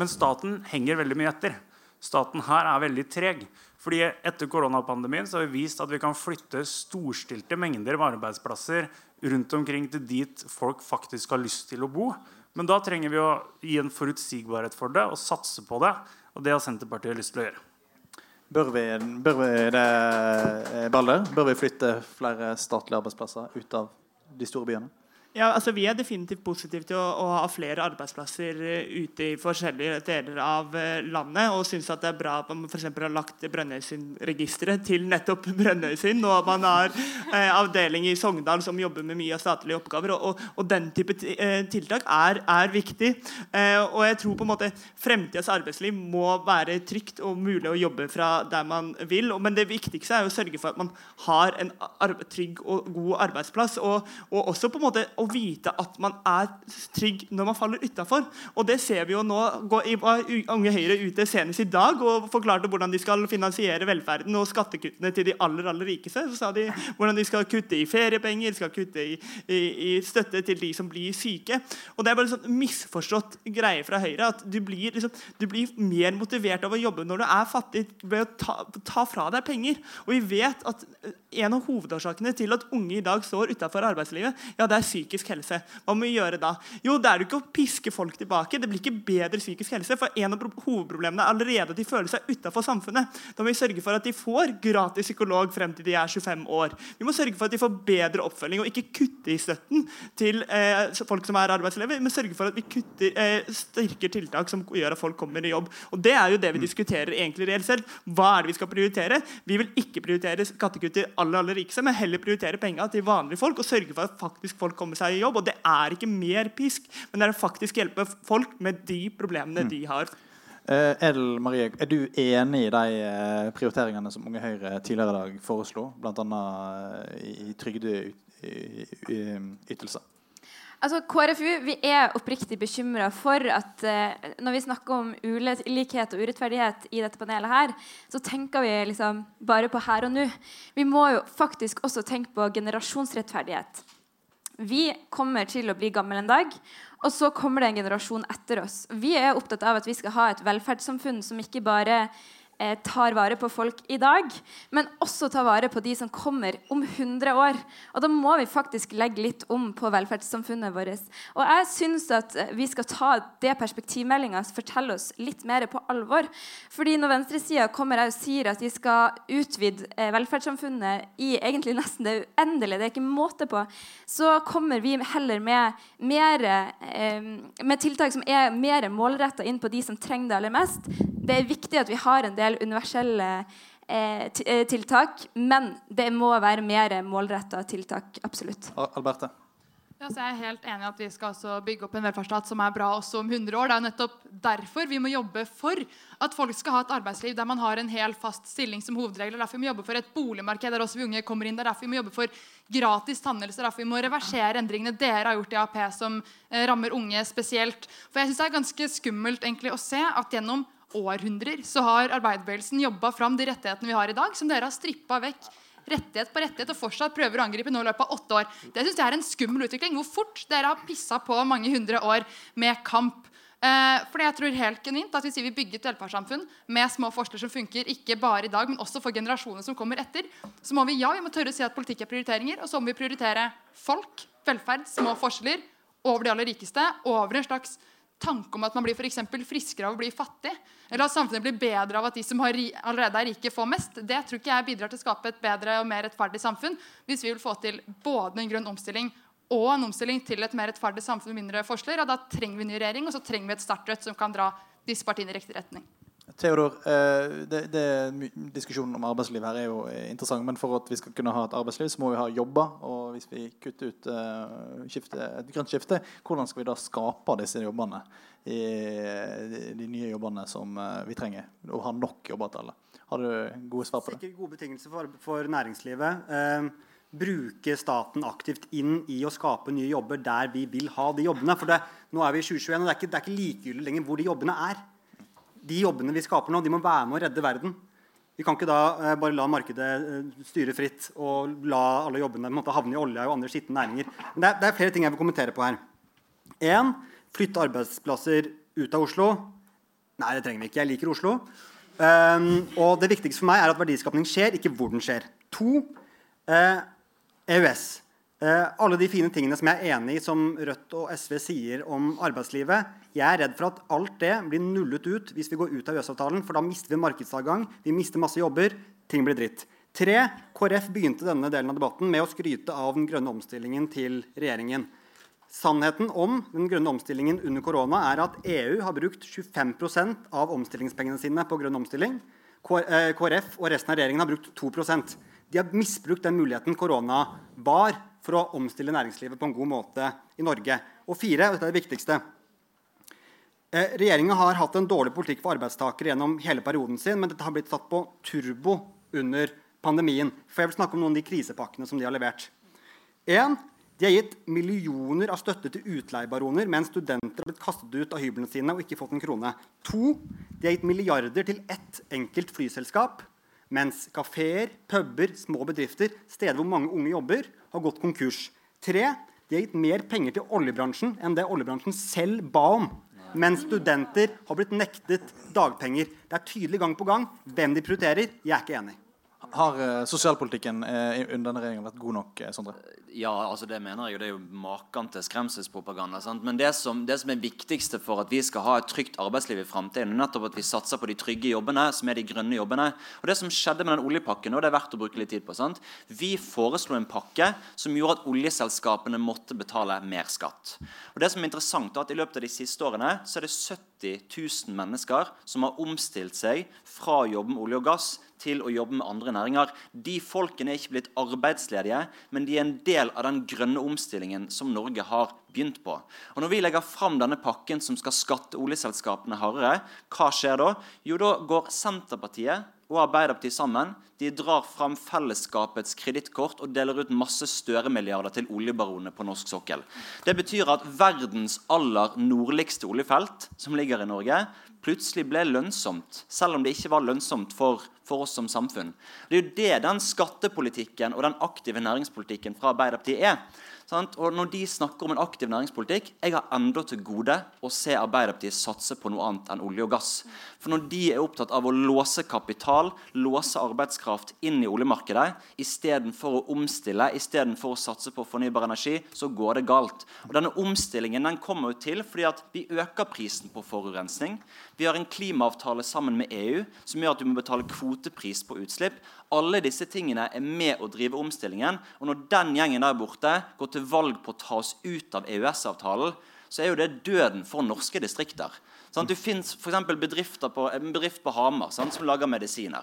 Men staten henger veldig mye etter. Staten her er veldig treg. Fordi Etter koronapandemien så har vi vist at vi kan flytte storstilte mengder med arbeidsplasser rundt omkring til dit folk faktisk har lyst til å bo. Men da trenger vi å gi en forutsigbarhet for det og satse på det. Og det har Senterpartiet lyst til å gjøre. Bør vi, bør vi det, Balder? Bør vi flytte flere statlige arbeidsplasser ut av de store byene? Ja, altså Vi er definitivt positive til å, å, ha flere arbeidsplasser uh, ute i forskjellige deler av uh, landet. Og syns det er bra at man for har lagt Brønnøysundregisteret til nettopp (laughs) Brønnøysund. Og at man har eh, avdeling i Sogndal som jobber med mye av statlige oppgaver. Og, og, og den type tiltak er, er viktig. og jeg tror på en måte fremtidas arbeidsliv må være trygt og mulig å jobbe fra der man vil. men det viktigste er jo å sørge for at man har en trygg og god arbeidsplass. Og, og også på en måte å vite at man er trygg når man faller utafor. Og det ser vi jo nå. Unge Høyre ute senest i dag og forklarte hvordan de skal finansiere velferden og skattekuttene til de aller aller rikeste. Så sa de hvordan de skal kutte i feriepenger, skal kutte i, i, i støtte til de som blir syke. Og Det er bare en sånn misforstått greie fra Høyre at du blir, liksom, du blir mer motivert av å jobbe når du er fattig, ved å ta, ta fra deg penger. Og vi vet at en av hovedårsakene til at unge i dag står utafor arbeidslivet, ja, det er psykisk helse. Hva må vi gjøre da? Jo, det er jo ikke å piske folk tilbake. Det blir ikke bedre psykisk helse. For en av hovedproblemene er allerede at de føler seg utafor samfunnet. Da må vi sørge for at de får gratis psykolog frem til de er 25 år. Vi må sørge for at de får bedre oppfølging, og ikke kutte i støtten til eh, folk som er arbeidsledige. Men sørge for at vi kutter, eh, styrker tiltak som gjør at folk kommer i jobb. Og Det er jo det vi diskuterer egentlig reelt selv. Hva er det vi skal prioritere? Vi vil ikke prioritere skattekutt til aller, aller rikeste, men heller prioritere penga til vanlige folk og sørge for at faktisk folk kommer seg i jobb. Og det er ikke mer pisk, men det er å faktisk hjelpe folk med de problemene mm. de har. Uh, Edel Marie, er du enig i de uh, prioriteringene som Unge Høyre tidligere i dag foreslo, bl.a. Uh, i trygdeytelser? Altså, KrFU vi er oppriktig bekymra for at uh, når vi snakker om ulikhet og urettferdighet i dette panelet, her, så tenker vi liksom bare på her og nå. Vi må jo faktisk også tenke på generasjonsrettferdighet. Vi kommer til å bli gamle en dag, og så kommer det en generasjon etter oss. Vi er opptatt av at vi skal ha et velferdssamfunn som ikke bare tar vare på folk i dag, men også tar vare på de som kommer om 100 år. Og da må vi faktisk legge litt om på velferdssamfunnet vårt. Og jeg syns at vi skal ta det perspektivmeldinga forteller oss litt mer på alvor. Fordi når venstresida kommer og sier at de skal utvide eh, velferdssamfunnet i egentlig nesten det uendelige, det er ikke måte på, så kommer vi heller med, mer, eh, med tiltak som er mer målretta inn på de som trenger det aller mest. Det er viktig at vi har en del universelle eh, eh, tiltak, men det må være mer målretta tiltak. Absolutt. Alberte? Ja, jeg er helt enig i at Vi skal bygge opp en velferdsstat som er bra også om 100 år. Det er nettopp derfor vi må jobbe for at folk skal ha et arbeidsliv der man har en hel fast stilling som hovedregel. Er derfor vi må jobbe for et boligmarked der også vi unge kommer inn. Det er derfor vi må jobbe for gratis tannhelse. Derfor vi må reversere endringene dere har gjort i AP som eh, rammer unge spesielt. For jeg synes Det er ganske skummelt egentlig å se at gjennom århundrer så har arbeiderbevegelsen jobba fram de rettighetene vi har i dag, som dere har strippa vekk rettighet på rettighet og fortsatt prøver å angripe nå i løpet av åtte år. Det synes jeg er en skummel utvikling. Hvor fort dere har pissa på mange hundre år med kamp. Eh, fordi jeg tror helt genuint at Hvis vi bygger et velferdssamfunn med små forskjeller som funker ikke bare i dag, men også for generasjoner som kommer etter, så må vi ja, vi må tørre å si at politikk er prioriteringer, og så må vi prioritere folk, velferd, små forskjeller over de aller rikeste, over en slags tanke om at man blir for friskere av å bli fattig, eller at samfunnet blir bedre av at de som allerede er rike, får mest, det tror ikke jeg bidrar til å skape et bedre og mer rettferdig samfunn hvis vi vil få til både en grønn omstilling og en omstilling til et mer rettferdig samfunn med mindre forskjeller. Da trenger vi ny regjering, og så trenger vi et sterkt Rødt som kan dra disse partiene i riktig retning. Theodor, eh, det, det, diskusjonen om arbeidsliv her er jo interessant. Men for at vi skal kunne ha et arbeidsliv, så må vi ha jobber. Og hvis vi kutter ut skifte, et grønt skifte, hvordan skal vi da skape disse jobbene? I de nye jobbene som vi trenger. Og ha nok jobber til alle. Har du gode svar på det? Sikkert gode betingelser for, for næringslivet. Eh, bruke staten aktivt inn i å skape nye jobber der vi vil ha de jobbene. For det, nå er vi i 2021, og det er ikke, det er ikke likegyldig lenger hvor de jobbene er de jobbene vi skaper nå, de må være med å redde verden. Vi kan ikke da eh, bare la markedet eh, styre fritt og la alle jobbene måte, havne i olja og andre skitne næringer. Men det er, det er, flere ting jeg vil kommentere på her. En, flytte arbeidsplasser ut av Oslo. Nei, det trenger vi ikke. Jeg liker Oslo. Um, og det viktigste for meg er at verdiskapning skjer, ikke hvor den skjer. To, eh, EØS. Eh, alle de fine tingene som jeg er enig i, som Rødt og SV sier om arbeidslivet. Jeg er redd for at alt det blir nullet ut hvis vi går ut av EØS-avtalen. For da mister vi markedsadgang, vi mister masse jobber, ting blir dritt. Tre, KrF begynte denne delen av debatten med å skryte av den grønne omstillingen til regjeringen. Sannheten om den grønne omstillingen under korona er at EU har brukt 25% av omstillingspengene sine på grønn omstilling. KrF og resten av regjeringen har brukt 2% De har misbrukt den muligheten korona var for å omstille næringslivet på en god måte i Norge. Og fire, og dette er det viktigste eh, Regjeringen har hatt en dårlig politikk for arbeidstakere gjennom hele perioden sin, men dette har blitt satt på turbo under pandemien. For jeg vil snakke om noen av de krisepakkene som de har levert. En, de har gitt millioner av støtte til utleiebaroner mens studenter har blitt kastet ut av hyblene sine og ikke fått en krone. To, de har gitt milliarder til ett enkelt flyselskap, mens kafeer, puber, små bedrifter, steder hvor mange unge jobber, har gått konkurs. Tre, de har gitt mer penger til oljebransjen enn det oljebransjen selv ba om. Mens studenter har blitt nektet dagpenger. Det er tydelig gang på gang hvem de prioriterer. Jeg er ikke enig. Har uh, sosialpolitikken uh, under denne regjeringen vært god nok? Uh, Sondre? Ja, altså det mener jeg jo. Det er jo maken til skremselspropaganda. Sant? Men det som, det som, er viktigste for at vi skal ha et trygt arbeidsliv i framtiden, er nettopp at vi satser på de trygge jobbene, som er de grønne jobbene. Og det som skjedde med den oljepakken, og det er verdt å bruke litt tid på sant? Vi foreslo en pakke som gjorde at oljeselskapene måtte betale mer skatt. Og det som er interessant, er at I løpet av de siste årene så er det 70 000 mennesker som har omstilt seg fra å jobbe med olje og gass til å jobbe med andre næringer. De folkene er ikke blitt arbeidsledige, men de er en del av den grønne omstillingen som Norge har begynt på. Og Når vi legger fram denne pakken som skal skatte oljeselskapene hardere, hva skjer da? Jo, da går Senterpartiet og Arbeiderpartiet sammen. De drar fram fellesskapets kredittkort og deler ut masse Støre-milliarder til oljebaronene på norsk sokkel. Det betyr at verdens aller nordligste oljefelt, som ligger i Norge, plutselig ble lønnsomt, selv om det ikke var lønnsomt for, for oss som samfunn. Det er jo det den skattepolitikken og den aktive næringspolitikken fra Arbeiderpartiet er. Sant? Og når de snakker om en aktiv næringspolitikk Jeg har enda til gode å se Arbeiderpartiet satse på noe annet enn olje og gass. For når de er opptatt av å låse kapital, låse arbeidskraft inn i oljemarkedet istedenfor å omstille, istedenfor å satse på fornybar energi, så går det galt. Og Denne omstillingen den kommer jo til fordi at vi øker prisen på forurensning. Vi har en klimaavtale sammen med EU som gjør at du må betale kvotepris på utslipp. Alle disse tingene er med å drive omstillingen. Og når den gjengen der borte går til valg på å ta oss ut av EØS-avtalen, så er jo det døden for norske distrikter. Sånn, for bedrifter på, En bedrift på Hamar som lager medisiner.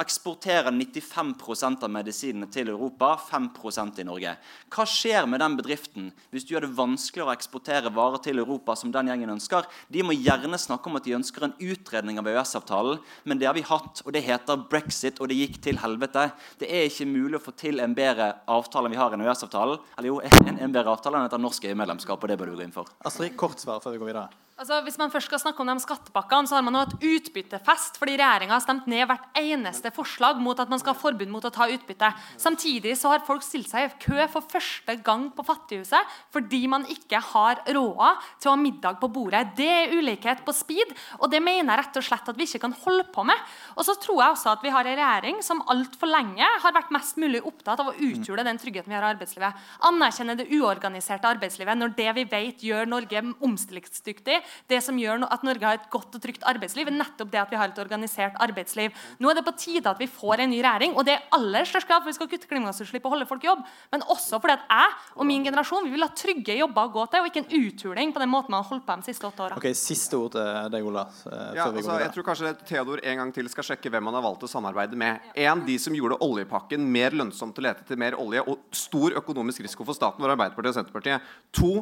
Eksporterer 95% av medisinene til Europa, 5% i Norge. Hva skjer med den bedriften hvis du gjør det vanskeligere å eksportere varer til Europa? som den gjengen ønsker? De må gjerne snakke om at de ønsker en utredning av EØS-avtalen, men det har vi hatt, og det heter brexit, og det gikk til helvete. Det er ikke mulig å få til en bedre avtale enn vi har enn EØS-avtalen. Eller jo, en, en bedre avtale enn etter norsk EU-medlemskap, og det bør du gå inn for. Astrid, kort svar før vi går videre. Altså, hvis man først skal snakke om de skattepakkene, så har man jo hatt utbyttefest fordi regjeringa har stemt ned hvert eneste forslag mot at man skal ha forbud mot å ta utbytte. Samtidig så har folk stilt seg i kø for første gang på Fattighuset fordi man ikke har råd til å ha middag på bordet. Det er ulikhet på speed, og det mener jeg rett og slett at vi ikke kan holde på med. Og så tror jeg også at vi har en regjering som altfor lenge har vært mest mulig opptatt av å uthule den tryggheten vi har i arbeidslivet. Anerkjenne det uorganiserte arbeidslivet når det vi vet gjør Norge omstillingsdyktig det som gjør at Norge har et godt og trygt arbeidsliv, er nettopp det at vi har et organisert arbeidsliv. Nå er det på tide at vi får en ny regjering, og det er aller størst krav for vi skal kutte klimagassutslipp og holde folk i jobb, men også fordi at jeg og min generasjon vi vil ha trygge jobber å gå til, og ikke en uthuling på den måten man har holdt på de siste åtte åra. Okay, siste ord til deg, Ola. Eh, ja, altså, jeg tror kanskje Theodor en gang til skal sjekke hvem han har valgt å samarbeide med. En, de som gjorde oljepakken mer lønnsomt å lete etter mer olje og stor økonomisk risiko for staten, var Arbeiderpartiet og Senterpartiet. To,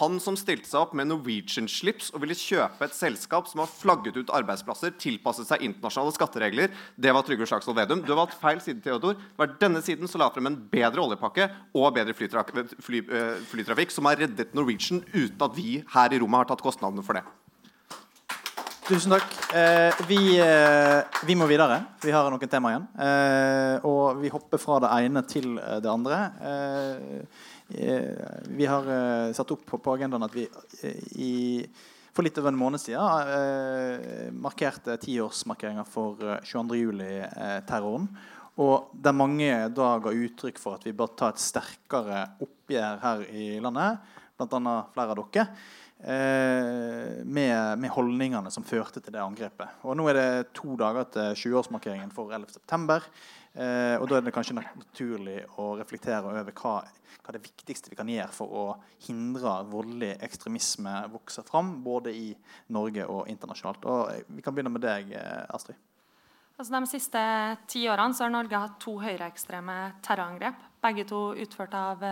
han som stilte seg opp med Norwegian-slips og ville kjøpe et selskap som har flagget ut arbeidsplasser, tilpasset seg internasjonale skatteregler. Det var Trygve Slagsvold Vedum. Du har valgt feil side, Theodor. Det var denne siden som la frem en bedre oljepakke og bedre flytrafikk, fly, eh, flytrafikk som har reddet Norwegian uten at vi her i rommet har tatt kostnadene for det. Tusen takk. Eh, vi, eh, vi, må videre. Vi har noen tema igjen. Eh, og vi hopper fra det ene til eh, det andre. Eh, vi har satt opp på, på agendaen at vi i for litt over en måned siden eh, markerte tiårsmarkeringa for eh, 22.07-terroren. Og der mange da ga uttrykk for at vi bør ta et sterkere oppgjør her i landet, bl.a. flere av dere, eh, med, med, holdningene som førte til det angrepet. Og Nå er det to dager til 20-årsmarkeringen for 11.9. Eh, og da er det kanskje naturlig å reflektere over hva, hva det viktigste vi kan gjøre for å hindre voldelig ekstremisme vokser fram, både i Norge og internasjonalt. Og Vi kan begynne med deg, eh, Astrid. Altså de siste ti årene har Norge hatt to høyreekstreme terrorangrep. Begge to utført av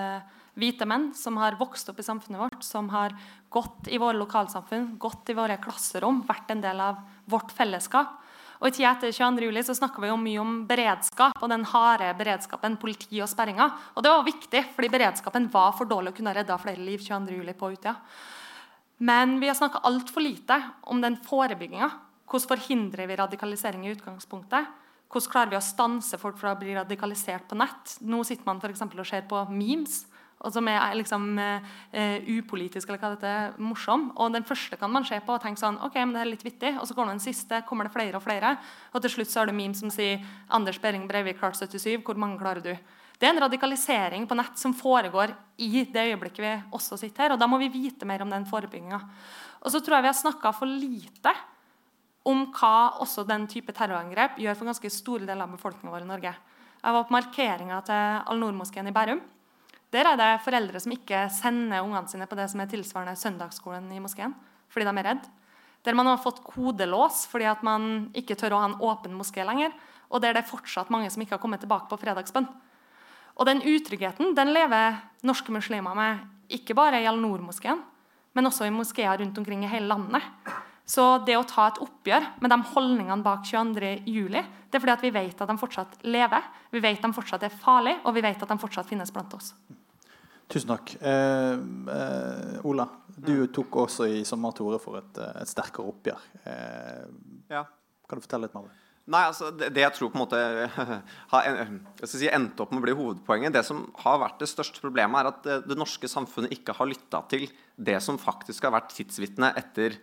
hvite menn som har vokst opp i samfunnet vårt, som har gått i våre lokalsamfunn, gått i våre klasserom, vært en del av vårt fellesskap. Og I tida etter 22. juli så snakka vi jo mye om beredskap og den harde beredskapen, politi og sperringer. Og det var viktig, fordi beredskapen var for dårlig å kunne redde flere liv 22. juli på Utøya. Men vi har snakka altfor lite om den forebygginga hvordan forhindrer vi radikalisering i utgangspunktet? Hvordan klarer vi å stanse folk fra å bli radikalisert på nett? Nå sitter man for og ser på memes, og som er liksom uh, upolitisk eller hva dette er, morsom. Og den første kan man se på og tenke sånn Ok, men det er litt vittig. Og så går den siste, kommer det flere og flere. Og til slutt så har du memes som sier Anders Behring Breivik klart 77. Hvor mange klarer du? Det er en radikalisering på nett som foregår i det øyeblikket vi også sitter her. Og da må vi vite mer om den forebygginga. Og så tror jeg vi har snakka for lite om hva også den type terrorangrep gjør for ganske store deler av befolkningen vår i Norge. Jeg var på markeringa til Al-Noor-moskeen i Bærum. Der er det foreldre som ikke sender ungene sine på det som er tilsvarende søndagsskolen i moskeen, fordi de er redd. Der man har fått kodelås fordi at man ikke tør å ha en åpen moské lenger. Og der det er fortsatt mange som ikke har kommet tilbake på fredagsbønn. Og den utryggheten den lever norske muslimer med, ikke bare i Al-Noor-moskeen, men også i moskeer rundt omkring i hele landet. Så det å ta et oppgjør med de holdningene bak 22.07, det er fordi at vi vet at de fortsatt lever, vi vet at de fortsatt er farlige, og vi vet at de fortsatt finnes blant oss. Tusen takk. Eh, eh, Ola, du tok også i sommer til orde for et, et, sterkere oppgjør. Eh, ja. Kan du fortelle litt mer om det? Nei, altså det, det, jeg tror på en måte (laughs) har en, si, endte opp med å bli hovedpoenget Det som har vært det største problemet, er at det, det norske samfunnet ikke har lytta til det som faktisk har vært tidsvitne etter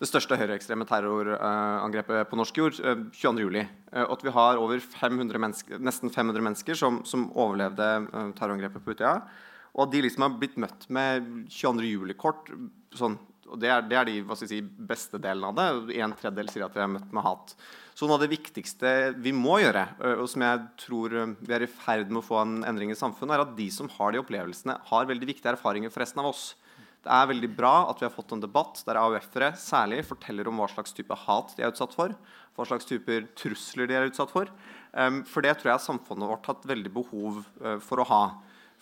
det største høyreekstreme terrorangrepet på norsk jord 22.07. Eh, eh, og at vi har over 500 nesten 500 mennesker som, som overlevde eh, terrorangrepet på Utøya. Og at de liksom har blitt møtt med 22.07-kort. Sånn, og det er, det er de si, beste delene av det. En tredjedel sier at de er møtt med hat. Så noe av det viktigste vi må gjøre, og som jeg tror vi er i ferd med å få en endring i samfunnet, er at de som har de opplevelsene, har veldig viktige erfaringer for resten av oss. Det er veldig bra at vi har fått en debatt der AUF-ere særlig forteller om hva slags type hat de er utsatt for. Hva slags typer trusler de er utsatt for. For det tror jeg samfunnet vårt har hatt veldig behov for å ha.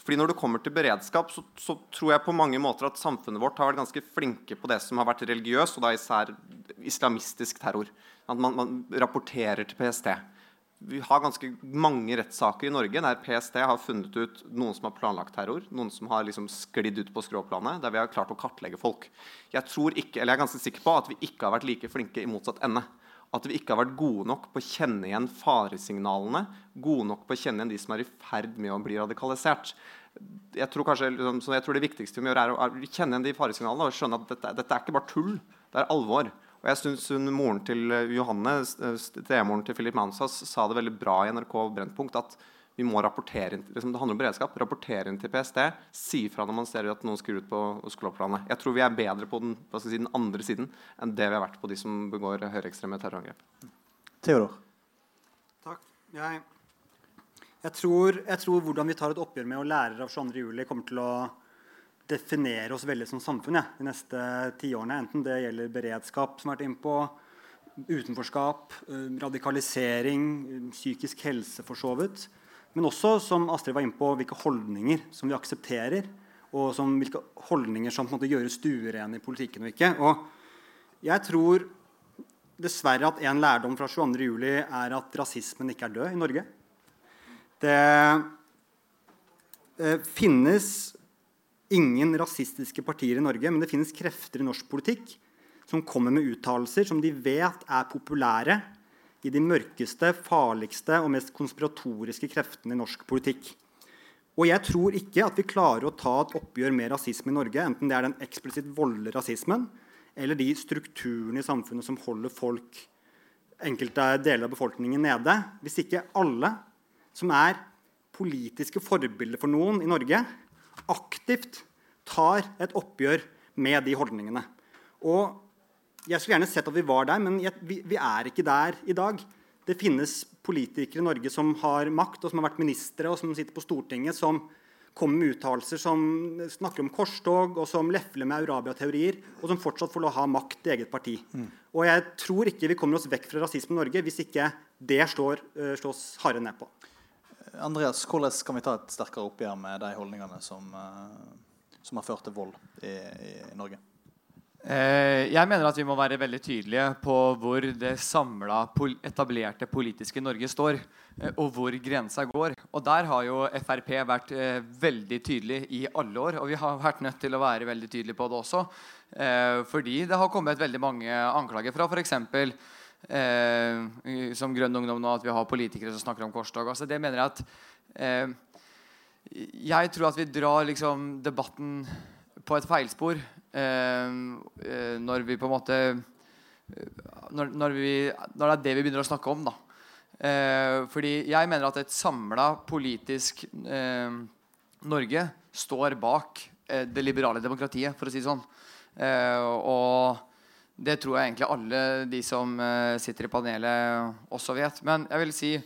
Fordi Når det kommer til beredskap, så, så, tror jeg på mange måter at samfunnet vårt har vært ganske flinke på det som har vært religiøs, og da især islamistisk terror. At man, man rapporterer til PST vi har ganske mange rettssaker i Norge der PST har funnet ut noen som har planlagt terror, noen som har liksom sklidd ut på skråplanet, der vi har klart å kartlegge folk. Jeg tror ikke, eller jeg er ganske sikker på at vi ikke har vært like flinke i motsatt ende. At vi ikke har vært gode nok på å kjenne igjen faresignalene, gode nok på å kjenne igjen de som er i ferd med å bli radikalisert. Jeg tror, kanskje, liksom, jeg tror det viktigste vi må gjøre, er å kjenne igjen de faresignalene og skjønne at dette, dette er ikke bare tull, det er alvor. Og jeg synes hun, Moren til eh, Johanne, eh, stemoren til Philip Mansas, sa det veldig bra i NRK Brennpunkt. at vi må rapportere liksom Det handler om beredskap. Rapportere inn til PST. Si fra når man ser at noen skrur ut på Oslo-planet. Jeg tror vi er bedre på den, si, den, andre siden enn det vi har vært på de som begår høyreekstreme terrorangrep. Theodor. Takk. Jeg, jeg, tror, jeg, tror, hvordan vi tar et oppgjør med å lære av 22.07, kommer til å definere oss veldig som samfunn ja, de neste tiårene. Enten det gjelder beredskap, som har vært innpå, utenforskap, eh, radikalisering, psykisk helse for så vidt. Men også, som Astrid var inne på, hvilke holdninger som vi aksepterer. Og som, hvilke holdninger som på en måte gjøres stuerene i politikken og ikke. Og jeg tror dessverre at en lærdom fra 22.07. er at rasismen ikke er død i Norge. Det det finnes ingen rasistiske partier i Norge, men det finnes krefter i norsk politikk som kommer med uttalelser som de vet er populære i de mørkeste, farligste og mest konspiratoriske kreftene i norsk politikk. Og jeg tror ikke at vi klarer å ta et oppgjør med rasisme i Norge, enten det er den eksplisitt voldelige rasismen, eller de strukturene i samfunnet som holder folk, enkelte deler av befolkningen nede, hvis ikke alle som er politiske forbilder for noen i Norge, aktivt tar et oppgjør med de holdningene. Og jeg skulle gjerne sett at vi var der, men jeg, vi, vi, er ikke der i dag. Det finnes politikere i Norge som har makt, og som har vært ministre og som sitter på Stortinget, som kommer med uttalelser som snakker om korstog, og som lefler med Eurabia-teorier, og som fortsatt får lov å ha makt i eget parti. Mm. Og jeg tror ikke vi kommer oss vekk fra rasisme i Norge hvis ikke det slår, uh, slås hardere ned på. Andreas, hvordan kan vi ta et sterkere oppgjør med de holdningene som, uh, som har ført til vold i, i Norge? Eh, jeg mener at vi må være veldig tydelige på hvor det samla etablerte politiske Norge står. Eh, og hvor grensa går. Og der har jo Frp vært eh, veldig tydelig i alle år. Og vi har vært nødt til å være veldig tydelige på det også. fordi det har kommet veldig mange anklager fra f.eks. Eh, som Grønn Ungdom nå, at vi har politikere som snakker om korstog. Altså, det mener jeg at Jeg tror at vi drar liksom, debatten på et feilspor når vi på en måte når, når, vi, når, det er det vi begynner å snakke om. da eh, Fordi jeg mener at et samla politisk eh, Norge står bak eh, det liberale demokratiet, for å si det sånn. Eh, og det tror jeg egentlig alle de som sitter i panelet, også vet. Men jeg vil si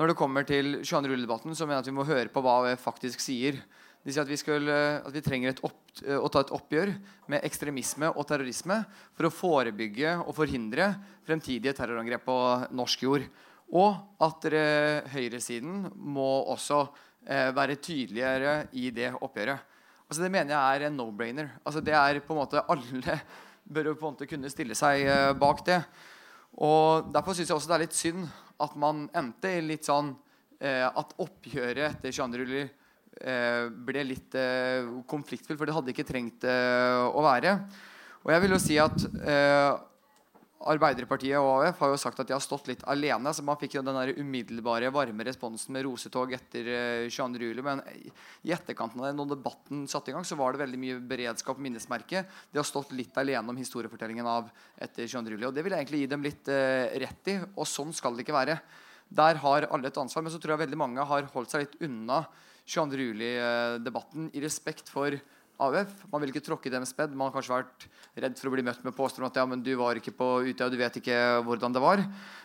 når det kommer til 22. juli-debatten, så mener jeg at vi må høre på hva vi faktisk sier. De sier at vi, skulle, at vi trenger opp, eh, å ta et oppgjør med ekstremisme og terrorisme for å forebygge og forhindre fremtidige terrorangrep på norsk jord. Og at dere, høyresiden må også eh, være tydeligere i det oppgjøret. Altså Det mener jeg er en no-brainer. Altså det er på en måte Alle (laughs) bør på en måte kunne stille seg eh, bak det. Og Derfor syns jeg også det er litt synd at man endte i litt sånn eh, at oppgjøret etter 22. juli Eh, ble litt konfliktfull, konfliktfylt, for det hadde ikke trengt eh, å være. Og jeg vil jo si at Arbeiderpartiet og AUF har jo sagt at de har stått litt alene. så Man fikk jo den der umiddelbare varme responsen med rosetog etter 22. juli. Men i etterkanten av det, når debatten satte i gang, så var det veldig mye beredskap og minnesmerke. De har stått litt alene om historiefortellingen av etter 22. juli. Og det vil jeg egentlig gi dem litt eh, rett i. Og sånn skal det ikke være. Der har alle et ansvar. Men så tror jeg veldig mange har holdt seg litt unna 22. juli-debatten i respekt for AUF. Man vil ikke tråkke dem spedd. Man har kanskje vært redd for å bli møtt med påstand at ja, men du var ikke på Utøya, du vet ikke hvordan det var.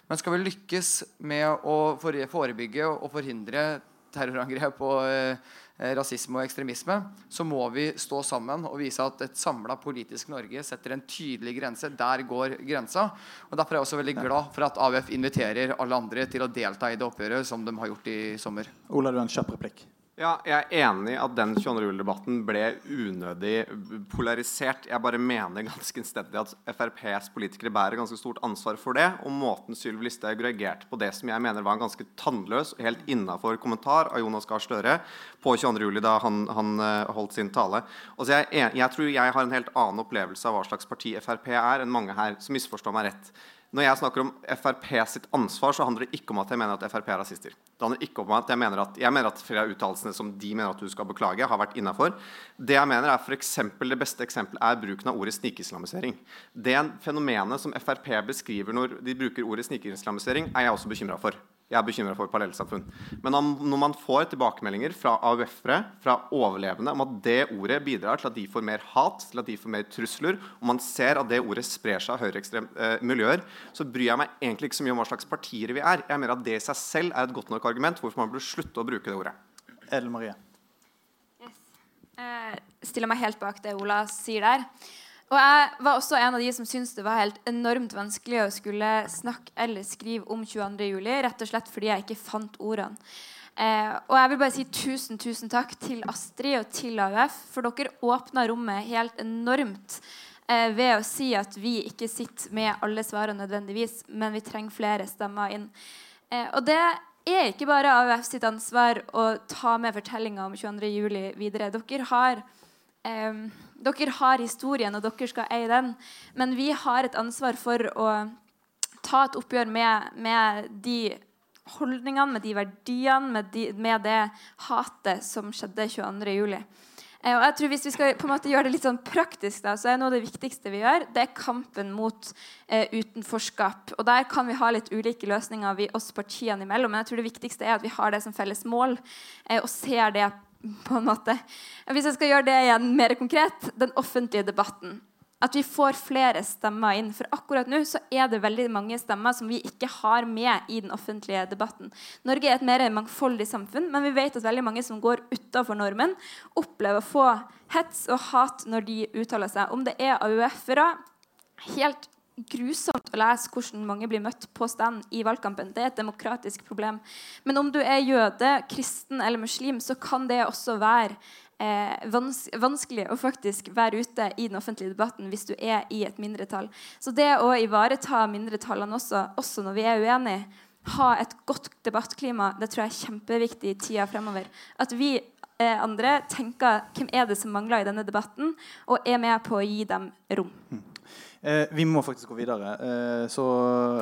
Men skal vi lykkes med å forebygge og forhindre terrorangrep og eh, rasisme og ekstremisme, så må vi stå sammen og vise at et samla politisk Norge setter en tydelig grense. Der går grensa. Og Derfor er jeg også veldig glad for at AUF inviterer alle andre til å delta i det oppgjøret som de har gjort i sommer. Ola, du har en kjapp replikk. Ja, jeg er enig i at den 22. juli-debatten ble unødig polarisert. Jeg bare mener ganske innstendig at FrPs politikere bærer ganske stort ansvar for det. Og måten Sylvi Listhaug reagerte på det som jeg mener var en ganske tannløs og helt innafor kommentar av Jonas Gahr Støre på 22. juli da han, han uh, holdt sin tale. Altså jeg, jeg, tror jeg har en helt annen opplevelse av hva slags parti Frp er, enn mange her. som misforstår meg rett. Når jeg snakker om Frp sitt ansvar, så handler det ikke om at jeg mener at Frp er rasister. Det handler ikke om at Jeg mener at, jeg mener at flere av uttalelsene som de mener at du skal beklage, har vært innafor. Det jeg mener er for eksempel, Det beste eksempelet er bruken av ordet snikislamisering. Det fenomenet som Frp beskriver når de bruker ordet snikislamisering, er jeg også bekymra for. Jeg er bekymra for parallellsamfunn. Men når man får tilbakemeldinger fra AUF-ere, fra overlevende, om at det ordet bidrar til at de får mer hat, til at de får mer trusler, og man ser at det ordet sprer seg av høyreekstreme eh, miljøer, så bryr jeg meg egentlig ikke så mye om hva slags partier vi er. Jeg mener at det i seg selv er et godt nok argument hvorfor man burde slutte å bruke det ordet. Edel Marie. Yes. Eh, stiller meg helt bak det Ola sier der. Og jeg var også en av de som syntes det var helt enormt vanskelig å skulle snakke eller skrive om 22. juli, rett og slett fordi jeg ikke fant ordene. Eh, og jeg vil bare si tusen tusen takk til Astrid og til AUF, for dere åpna rommet helt enormt eh, ved å si at vi ikke sitter med alle svarene nødvendigvis, men vi trenger flere stemmer inn. Eh, og det er ikke bare AUF sitt ansvar å ta med fortellinga om 22. juli videre. Dere har eh, dere har historien, og dere skal eie den. Men vi har et ansvar for å ta et oppgjør med, med de holdningene, med de verdiene, med, de, med, det hatet som skjedde 22.07. Eh, og jeg tror Hvis vi skal på en måte gjøre det litt sånn praktisk, da, så er noe av det viktigste vi gjør, det er kampen mot eh, utenforskap. Og Der kan vi ha litt ulike løsninger vi, oss partiene imellom, men jeg tror det viktigste er at vi har det som felles mål eh, og ser det på en måte. Hvis jeg skal gjøre det igjen mer konkret, den offentlige debatten at vi får flere stemmer inn. For akkurat nå så er det veldig mange stemmer som vi ikke har med i den offentlige debatten. Norge er et mer mangfoldig samfunn, men vi vet at veldig mange som går utafor normen, opplever å få hets og hat når de uttaler seg. Om det er AUF-ere Helt grusomt å lese hvordan mange blir møtt på stand i valgkampen. Det er et demokratisk problem. Men om du er jøde, kristen eller muslim, så kan det også være eh, vans vanskelig å faktisk være ute i den offentlige debatten hvis du er i et mindretall. Så det å ivareta mindretallene også, også når vi er uenige, ha et godt debattklima, det tror jeg er kjempeviktig i tida fremover. At vi eh, andre tenker hvem er det som mangler i denne debatten, og er med på å gi dem rom. Mm. Eh, vi må faktisk gå videre, eh, så,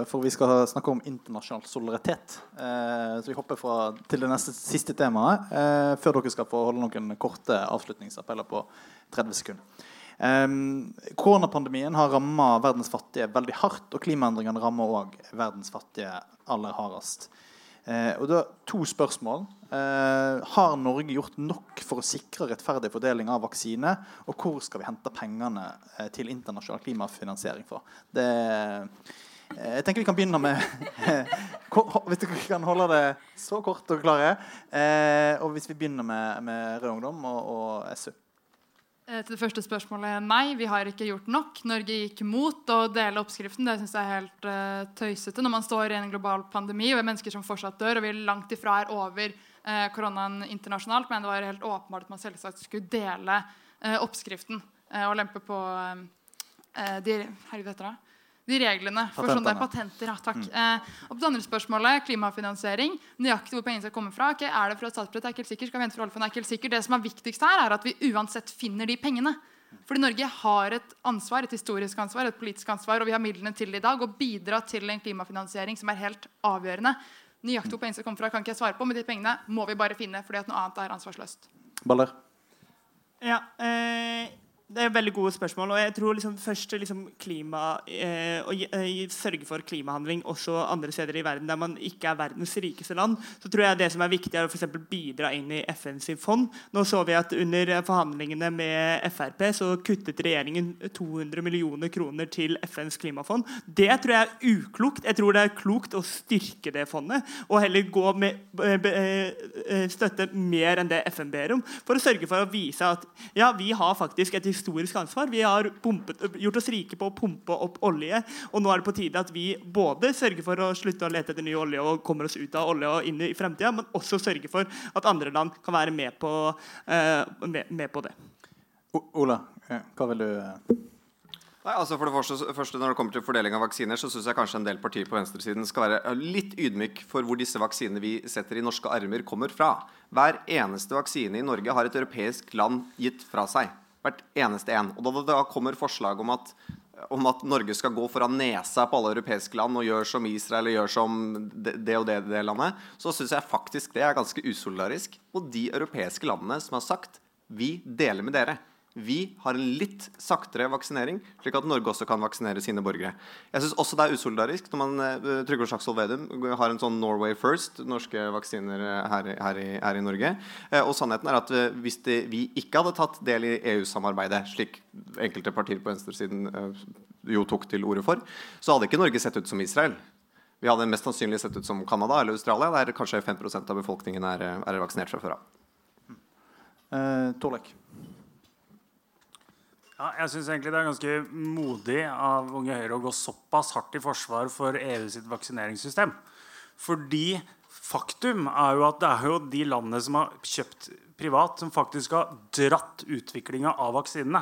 for vi skal snakke om internasjonal solidaritet. Eh, så vi hopper fra, til det neste siste temaet, eh, før dere skal få holde noen korte avslutningsappeller på 30 sekunder. Eh, koronapandemien har ramma verdens fattige veldig hardt, og klimaendringene rammer òg verdens fattige aller hardest. Eh, og da To spørsmål. Eh, har Norge gjort nok for å sikre rettferdig fordeling av vaksine? Og hvor skal vi hente pengene eh, til internasjonal klimafinansiering fra? Det, eh, jeg tenker vi kan begynne med (laughs) Hvis dere kan holde det så kort og klare. Eh, og hvis vi begynner med, med Rød Ungdom og, og SU. Eh, til det første spørsmålet nei, vi har ikke gjort nok. Norge gikk mot å dele oppskriften. Det synes jeg er helt uh, tøysete når man står i en global pandemi og er mennesker som fortsatt dør, og vi langt ifra er over uh, koronaen internasjonalt. Men det var helt åpenbart at man selvsagt skulle dele uh, oppskriften og lempe på de Herregud? De reglene for sånne patenter. Ja, takk. Mm. Eh, og på det andre spørsmålet, klimafinansiering, nøyaktig hvor pengene skal komme fra. Okay, er det fra statsbudsjettet? Er ikke helt sikker. Skal vi hente for oljefondet? Er ikke helt sikker. Det som er viktigst her, er at vi uansett finner de pengene. Fordi Norge har et ansvar, et historisk ansvar, et politisk ansvar, og vi har midlene til det i dag. Å bidra til en klimafinansiering som er helt avgjørende. Nøyaktig hvor pengene skal komme fra, kan ikke jeg svare på, men de pengene må vi bare finne, fordi at noe annet er ansvarsløst. Baller. Ja, eh det er veldig gode spørsmål. og jeg tror liksom først liksom klima, eh, Å eh, sørge for klimahandling også andre steder i verden der man ikke er verdens rikeste land, så tror jeg det som er viktig, er å for bidra inn i FNs fond. Nå så vi at Under forhandlingene med Frp så kuttet regjeringen 200 millioner kroner til FNs klimafond. Det tror jeg er uklokt. Jeg tror det er klokt å styrke det fondet og heller gå med eh, støtte mer enn det FN ber om, for å sørge for å vise at ja, vi har faktisk et historisk ansvar. Vi har pumpet, gjort oss rike på å pumpe opp olje. Og nå er det på tide at vi både sørger for å slutte å lete etter ny olje og kommer oss ut av olje og inn i fremtida, men også sørger for at andre land kan være med på, uh, med, med på det. O Ola, hva vil du uh... Nei, altså for det første, første, Når det kommer til fordeling av vaksiner, så syns jeg kanskje en del partier på venstresiden skal være litt ydmyk for hvor disse vaksinene vi setter i norske armer, kommer fra. Hver eneste vaksine i Norge har et europeisk land gitt fra seg. Hvert eneste en. Og da da kommer forslag om at, om at Norge skal gå foran nesa på alle europeiske land og gjøre som Israel og gjøre som det, og det, det landet, så syns jeg faktisk det er ganske usolidarisk. Og de europeiske landene som har sagt vi deler med dere. Vi har en litt saktere vaksinering, slik at Norge også kan vaksinere sine borgere. Jeg syns også det er usolidarisk når man uh, Trygve Slagsvold Vedum har en sånn Norway first, norske vaksiner eh, her, her, i, her i, Norge. Uh, og sannheten er at hvis det, vi ikke hadde tatt del i EU-samarbeidet, slik enkelte partier på venstresiden jo tok til orde for, så hadde ikke Norge sett ut som Israel. Vi hadde mest sannsynlig sett ut som Canada eller Australia, der kanskje 5% av befolkningen er, er vaksinert fra før av. Uh. Ja, jeg syns egentlig det er ganske modig av Unge Høyre å gå såpass hardt i forsvar for EU sitt vaksineringssystem. Fordi faktum er jo at det er jo de landene som har kjøpt privat, som faktisk har dratt utviklinga av vaksinene.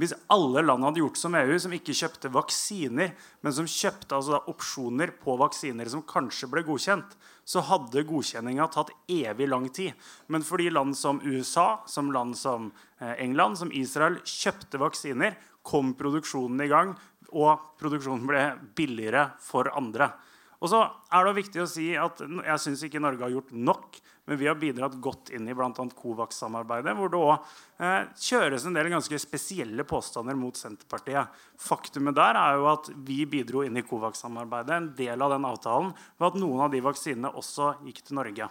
Hvis alle land hadde gjort som EU, som ikke kjøpte vaksiner, men som kjøpte altså opsjoner på vaksiner som kanskje ble godkjent, så hadde godkjenninga tatt evig lang tid. Men fordi land som USA, som land som eh, England, som Israel kjøpte vaksiner, kom produksjonen i gang, og produksjonen ble billigere for andre. Og så er det viktig å si at Jeg syns ikke Norge har gjort nok, men vi har bidratt godt inn i bl.a. Covax-samarbeidet, hvor det òg eh, kjøres en del ganske spesielle påstander mot Senterpartiet. Faktumet der er jo at vi bidro inn i Covax-samarbeidet. En del av den avtalen ved at noen av de vaksinene også gikk til Norge.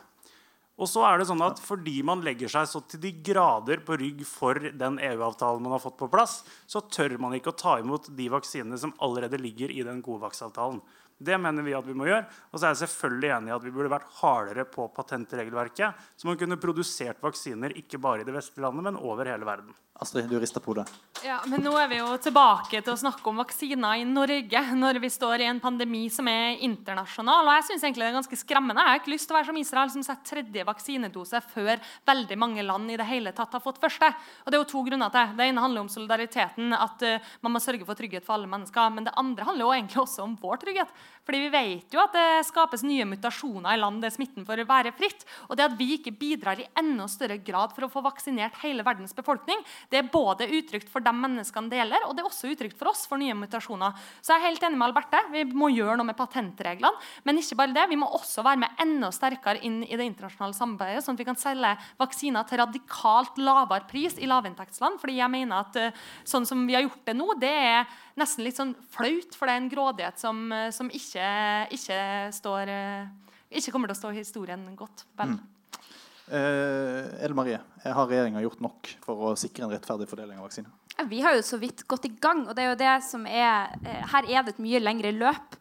Og så er det sånn at Fordi man legger seg så til de grader på rygg for den EU-avtalen man har fått på plass, så tør man ikke å ta imot de vaksinene som allerede ligger i den Covax-avtalen. Det mener vi at vi må gjøre. Og så er jeg selvfølgelig enig i at vi burde vært hardere på patentregelverket, så man kunne produsert vaksiner ikke bare i det vestlige landet, men over hele verden. Astrid, du rister på det. Ja, men nå er vi jo tilbake til å snakke om vaksiner i Norge når vi står i en pandemi som er internasjonal. Og jeg syns egentlig det er ganske skremmende. Jeg har ikke lyst til å være som Israel, som setter tredje vaksinedose før veldig mange land i det hele tatt har fått første. Og Det er jo to grunner til det. ene handler om solidariteten, at uh, man må sørge for trygghet for alle mennesker. Men det andre handler jo egentlig også om vår trygghet. Fordi vi vet jo at det skapes nye mutasjoner i land der smitten får være fritt. Og det at vi ikke bidrar i enda større grad for å få vaksinert hele verdens befolkning, det er både utrygt for de menneskene det gjelder, og det er også utrygt for oss for nye mutasjoner. Så jeg er helt enig med Alberte. Vi må gjøre noe med patentreglene. Men ikke bare det, vi må også være med enda sterkere inn i det internasjonale samarbeidet, sånn at vi kan selge vaksiner til radikalt lavere pris i lavinntektsland. fordi jeg mener at eh, sånn som vi har gjort det nå, det er nesten litt sånn flaut, for det er en grådighet som, eh, som ikke, ikke, står, eh, ikke kommer til å stå i historien godt. Vel. Mm. Eh, Marie, har regjeringa gjort nok for å sikre en rettferdig fordeling av vaksiner? Vi har jo så vidt gått i gang, og det er jo det som er eh, Her er det et mye lengre løp.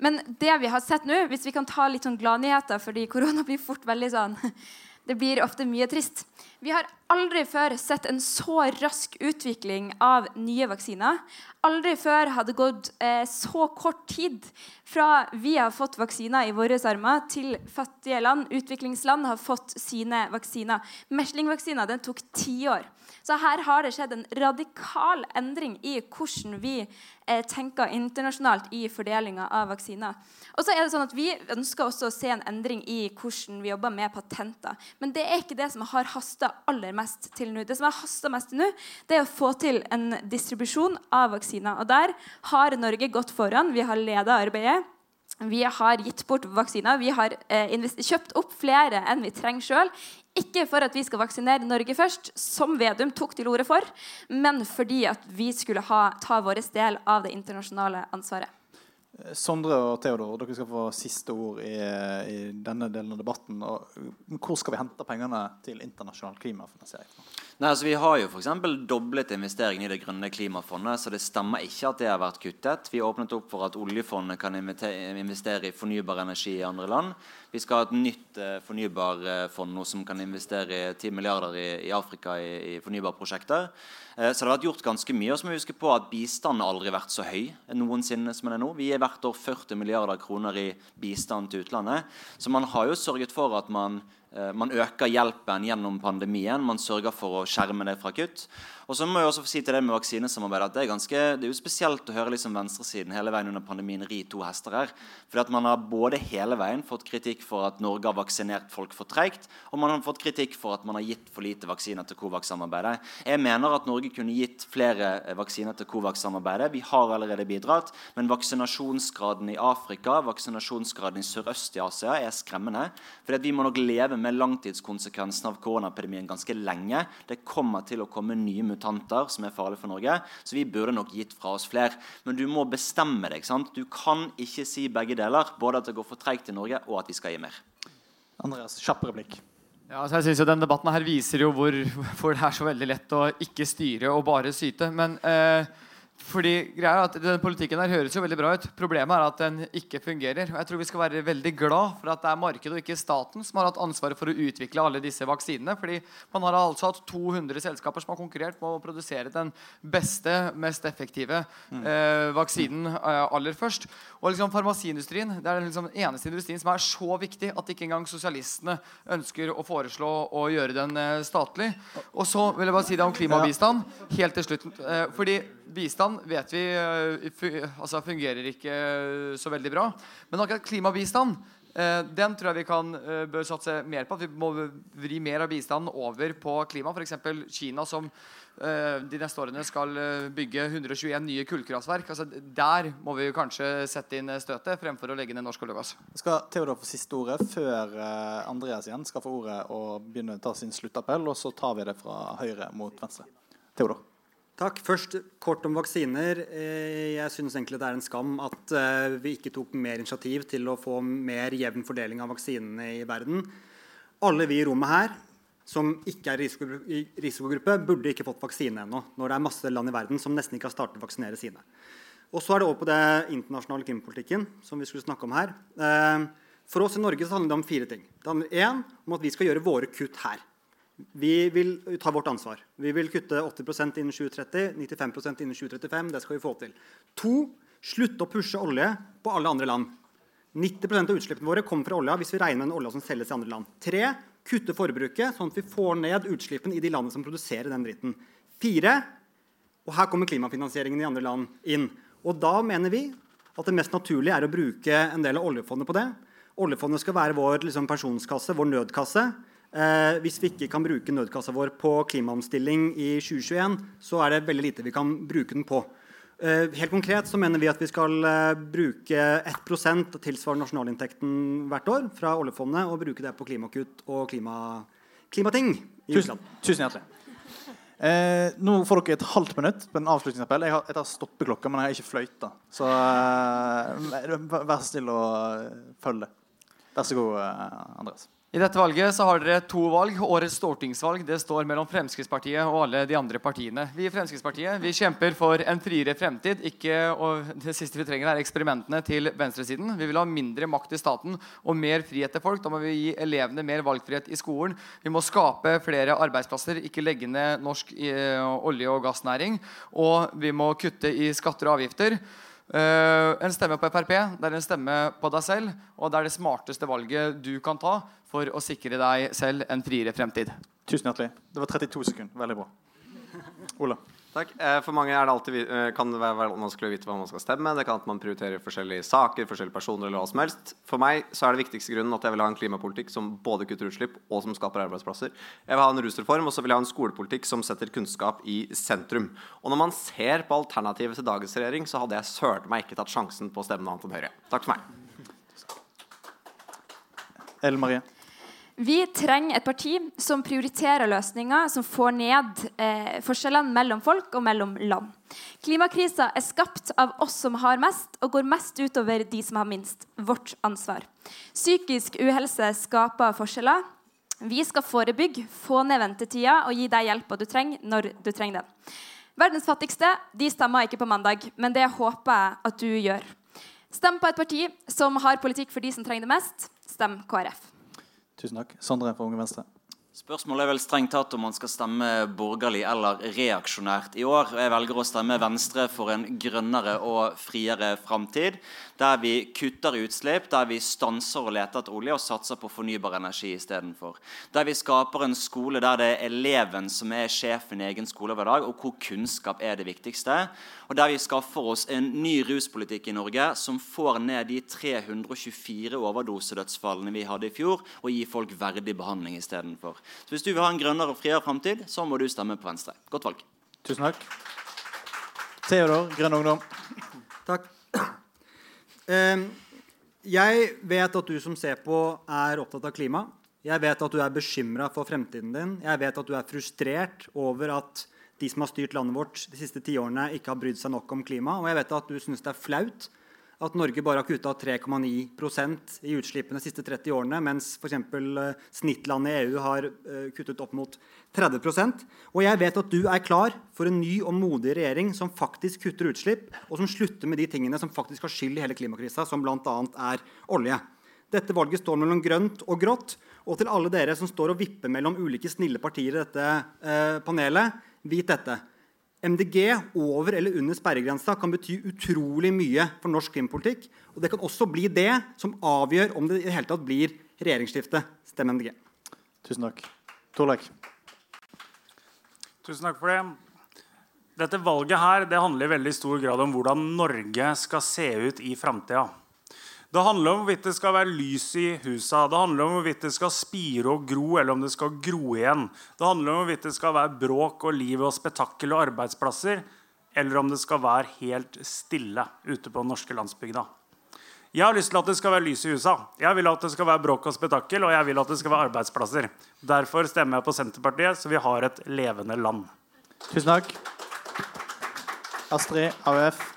Men det vi har sett nå, hvis vi kan ta litt sånn gladnyheter, fordi (laughs) korona blir fort veldig sånn (laughs) Det blir ofte mye trist. Vi har aldri før sett en så rask utvikling av nye vaksiner. Aldri før hadde det gått eh, så kort tid fra vi har fått vaksiner i våre armer, til fattige land, utviklingsland, har fått sine vaksiner. Meslingvaksina tok ti år. Så her har det skjedd en radikal endring i hvordan vi eh, tenker internasjonalt i fordelinga av vaksiner. Og så er det sånn at Vi ønsker også å se en endring i hvordan vi jobber med patenter. Men det er ikke det som har hasta aller mest til nå. Det som har hasta mest til nå, det er å få til en distribusjon av vaksiner. Og der har Norge gått foran. Vi har leda arbeidet. Vi har gitt bort vaksiner. Vi har eh, kjøpt opp flere enn vi trenger sjøl. Ikke for at vi skal vaksinere Norge først, som Vedum tok til orde for, men fordi at vi skulle ha, ta vår del av det internasjonale ansvaret. Sondre og Theodor, dere skal få siste ord i, i denne delen av debatten. Og hvor skal vi hente pengene til internasjonal klimafinansiering? Nei, altså Vi har jo f.eks. doblet investeringene i det grønne klimafondet, så det stemmer ikke at det har vært kuttet. Vi åpnet opp for at oljefondet kan investere i fornybar energi i andre land. Vi skal ha et nytt eh, fornybarfond nå som kan investere 10 milliarder i, i Afrika i, i fornybarprosjekter. Eh, så det har vært gjort ganske mye. Og så må vi huske på at Bistanden har vært så høy noensinne som den er nå. Vi er hvert år 40 milliarder kroner i bistand til utlandet. Så man har jo sørget for at man Eh, man øker hjelpen gjennom pandemien. Man sørger for å skjerme det fra kutt. Og så må jeg også si til det med vaksinesamarbeidet at det er, ganske, det er jo spesielt å høre liksom venstresiden hele veien under pandemien ri to hester her. Fordi at man har både hele veien fått kritikk for at Norge har vaksinert folk for treigt, og man har fått kritikk for at man har gitt for lite vaksiner til Covax-samarbeidet. Jeg mener at Norge kunne gitt flere eh, vaksiner til Covax-samarbeidet. Vi har allerede bidratt, men vaksinasjonsgraden i Afrika, vaksinasjonsgraden i sørøst i Asia er skremmende. At vi må nok leve med langtidskonsekvensene av koronaepidemien ganske lenge. Det kommer til å komme nye mutanter som er farlige for Norge. Så vi burde nok gitt fra oss flere. Men du må bestemme deg. sant? Du kan ikke si begge deler. Både at det går for treigt i Norge, og at vi skal gi mer. Andreas, kjapp replikk. Ja, så jeg synes jo Denne debatten her viser jo hvor, (laughs) hvor, det er så veldig lett å ikke styre og bare syte. Men eh, fordi greia er at den Politikken her høres jo veldig bra ut. Problemet er at den ikke fungerer. Og jeg tror vi skal være veldig glad for at det er markedet og ikke staten som har hatt ansvaret for å utvikle alle disse vaksinene. Fordi man har altså hatt 200 selskaper som har konkurrert på å produsere den beste, mest effektive mm. eh, vaksinen eh, aller først. Og liksom farmasiindustrien det er den liksom eneste industrien som er så viktig at ikke engang sosialistene ønsker å foreslå å gjøre den eh, statlig. Og så vil jeg bare si det om klimabistand helt til slutt. Eh, fordi bistand vet vi uh, altså fungerer ikke så veldig bra. Men akkurat klimabistand Eh, den tror jeg vi kan, eh, bør satse mer på. At vi må vri mer av bistanden over på klima. F.eks. Kina, som eh, de neste årene skal eh, bygge 121 nye kullkraftverk. Altså, der må vi kanskje sette inn støtet fremfor å legge ned norsk olje. Skal Theodor få siste ordet før eh, Andreas igjen skal få ordet og begynne å ta sin sluttappell, og så tar vi det fra høyre mot venstre. Theodor. Takk. Først kort om vaksiner. Eh, Jeg syns egentlig det er en skam at eh, vi ikke tok mer initiativ til å få mer jevn fordeling av vaksinene i verden. Alle vi i rommet her som ikke er i risikogruppe, burde ikke fått vaksine ennå. Når det er masse land i verden som nesten ikke har startet å vaksinere sine. Og så er det over på det internasjonale klimapolitikken som vi skulle snakke om her. Eh, For oss i Norge handler det om fire ting. Det handler én om at vi skal gjøre våre kutt her. Vi vil ta vårt ansvar. Vi vil kutte 80% innen 2030, 95% innen 2035. Det skal vi få til. To, slutte å pushe olje på alle andre land. 90% av utslippene våre kommer fra olja hvis vi regner med den olja som selges i andre land. Tre, kutte forbruket, sånn at vi får ned utslippene i de landene som produserer den dritten. Fire, og her kommer klimafinansieringen i andre land inn. Og da mener vi at det mest naturlige er å bruke en del av oljefondet på det. Oljefondet skal være vår liksom, pensjonskasse, vår nødkasse. Eh, hvis vi ikke kan bruke nødkassa vår på klimaomstilling i 2021, så er det veldig lite vi kan bruke den på. Eh, helt konkret så mener vi at vi skal eh, bruke 1% tilsvarende nasjonalinntekten hvert år fra oljefondet, og bruke det på klimakutt og klima, klimating i Tusen, tusen hjertelig. Eh, nå får dere et halvt minutt på en avslutningsappell. Jeg har, jeg tar stoppeklokka, men jeg har ikke fløyta. Så eh, vær så snill å følge det. Vær så god, eh, Andreas. I dette valget så har dere to valg. Årets stortingsvalg det står mellom Fremskrittspartiet og alle de andre partiene. Vi i Fremskrittspartiet vi kjemper for en friere fremtid. Ikke, og det siste vi trenger, er eksperimentene til venstresiden. Vi vil ha mindre makt i staten og mer frihet til folk. Da må vi gi elevene mer valgfrihet i skolen. Vi må skape flere arbeidsplasser, ikke legge ned norsk eh, olje- og gassnæring. Og vi må kutte i skatter og avgifter. Uh, en stemme på Frp det er en stemme på deg selv, og det er det smarteste valget du kan ta for å sikre deg selv en friere fremtid. Tusen hjertelig. Det var 32 sekunder. Veldig bra. Ola. Takk. Eh, For mange er det alltid, eh, kan det være være vanskelig å vite hva man skal stemme. Det kan at man prioriterer forskjellige saker, forskjellige personer eller hva som helst. For meg så er det viktigste grunnen at jeg vil ha en klimapolitikk som både kutter utslipp og som skaper arbeidsplasser. Jeg vil ha en rusreform, og så vil jeg ha en skolepolitikk som setter kunnskap i sentrum. Og når man ser på alternativet til dagens regjering, så hadde jeg søren meg ikke tatt sjansen på å stemme noe annet enn Høyre. Takk for meg. Ellen Marie. Vi trenger et parti som prioriterer løsninger som får ned eh, forskjellene mellom folk og mellom land. Klimakrisa er skapt av oss som har mest, og går mest utover de som har minst. Vårt ansvar. Psykisk uhelse skaper forskjeller. Vi skal forebygge, få ned ventetida og gi deg hjelpa du trenger, når du trenger den. Verdens fattigste de stemmer ikke på mandag, men det håper jeg at du gjør. Stem på et parti som har politikk for de som trenger det mest. Stem KrF. Tusen takk. Sondre fra Unge Venstre. Spørsmålet er vel strengt tatt om man skal stemme borgerlig eller reaksjonært i år. Jeg velger å stemme Venstre for en grønnere og friere framtid. Der vi kutter utslipp, der vi stanser å lete etter olje og satser på fornybar energi istedenfor. Der vi skaper en skole der det er eleven som er sjefen i egen skolehverdag, og hvor kunnskap er det viktigste. Og der vi skaffer oss en ny ruspolitikk i Norge som får ned de 324 overdosedødsfallene vi hadde i fjor, og gir folk verdig behandling istedenfor. Så hvis du vil ha en grønnere og friere framtid, så må du stemme på Venstre. Godt valg. Tusen takk. Theodor, Grønn Ungdom. Takk. Eh, Jeg vet at du som ser på, er opptatt av klima. Jeg vet at du er bekymra for fremtiden din. Jeg vet at du er frustrert over at de som har styrt landet vårt de siste tiårene, ikke har brydd seg nok om klima. Og jeg vet at du syns det er flaut at Norge bare har kutta 3,9 i utslippene de siste 30 årene, mens f.eks. snittlandet i EU har eh, kuttet opp mot 30 Og jeg vet at du er klar for en ny og modig regjering som faktisk kutter utslipp, og som slutter med de tingene som faktisk har skyld i hele klimakrisa, som bl.a. er olje. Dette valget står mellom grønt og grått. Og til alle dere som står og vipper mellom ulike snille partier i dette eh, panelet, vit dette. MDG over eller under sperregrensa kan bety utrolig mye for norsk klimapolitikk. Og det kan også bli det som avgjør om det i det hele tatt blir regjeringsskifte. Stem MDG. Tusen takk. Torleik. Tusen takk for det. Dette valget her, det handler i veldig stor grad om hvordan Norge skal se ut i framtida. Det handler om hvorvidt det skal være lys i husa. Det handler om hvorvidt det skal spire og gro, eller om det skal gro igjen. Det handler om hvorvidt det skal være bråk og liv og spetakkel og arbeidsplasser, eller om det skal være helt stille ute på den norske landsbygda. Jeg har lyst til at det skal være lys i husa. Jeg vil at det skal være bråk og spetakkel, og jeg vil at det skal være arbeidsplasser. Derfor stemmer jeg på Senterpartiet, så vi har et levende land. Tusen takk. Astrid, AUF.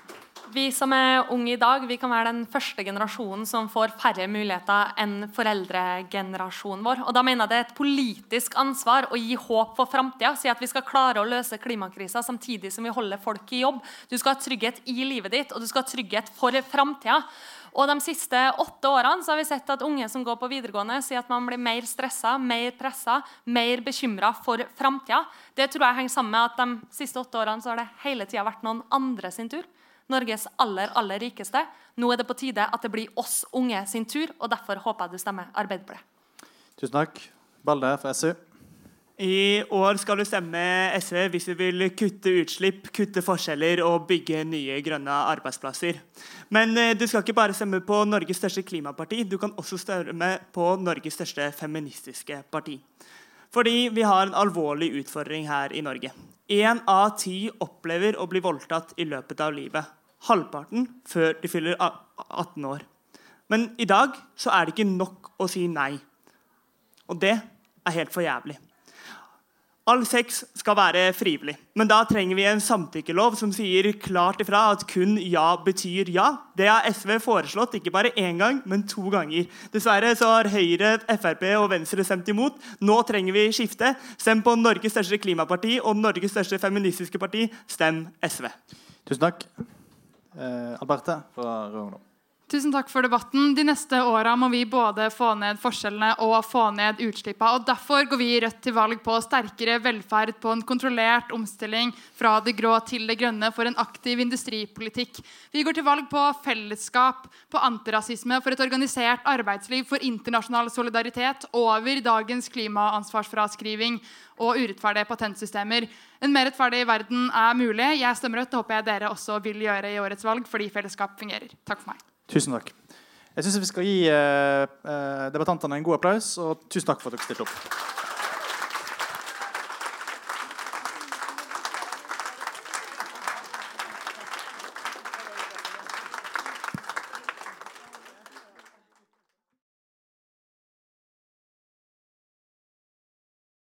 Vi som er unge i dag, vi kan være den første generasjonen som får færre muligheter enn foreldregenerasjonen vår. Og da mener jeg det er et politisk ansvar å gi håp for framtida. Si at vi skal klare å løse klimakrisa samtidig som vi holder folk i jobb. Du skal ha trygghet i livet ditt, og du skal ha trygghet for framtida. Og De siste åtte årene så har vi sett at unge som går på videregående, sier at man blir mer stressa, mer pressa, mer bekymra for framtida. Det tror jeg henger sammen med at de siste åtte årene så har det hele tida vært noen andre sin tur. Norges aller aller rikeste. Nå er det på tide at det blir oss unge sin tur, og derfor håper jeg du stemmer Arbeiderpartiet. Tusen takk. Balde fra SU. I år skal du stemme SV hvis du vil kutte utslipp, kutte forskjeller og bygge nye grønne arbeidsplasser. Men eh, du skal ikke bare stemme på Norges største klimaparti, du kan også stemme på Norges største feministiske parti. Fordi vi har en alvorlig utfordring her i Norge. Én av ti opplever å bli voldtatt i løpet av livet. Halvparten før de fyller 18 år. Men i dag så er det ikke nok å si nei. Og det er helt for jævlig. All sex skal være frivillig, men da trenger vi en samtykkelov som sier klart ifra at kun ja betyr ja. Det har SV foreslått ikke bare én gang, men to ganger. Dessverre så har Høyre, Frp og Venstre stemt imot. Nå trenger vi skifte. Stem på Norges største klimaparti og Norges største feministiske parti. Stem SV. Tusen takk. Eh, Alberte fra Rød Ungdom. Tusen takk for debatten. De neste åra må vi både få ned forskjellene og få ned utslippene. Og derfor går vi i Rødt til valg på sterkere velferd, på en kontrollert omstilling fra det grå til det grønne, for en aktiv industripolitikk. Vi går til valg på fellesskap, på antirasisme, for et organisert arbeidsliv, for internasjonal solidaritet over dagens klimaansvarsfraskriving og urettferdige patentsystemer. En mer rettferdig verden er mulig. Jeg stemmer Rødt. Det håper jeg dere også vil gjøre i årets valg, fordi fellesskap fungerer. Takk for meg. Tusen takk. Jeg syns vi skal gi eh, eh, debattantene en god applaus, og tusen takk for at dere stilte opp.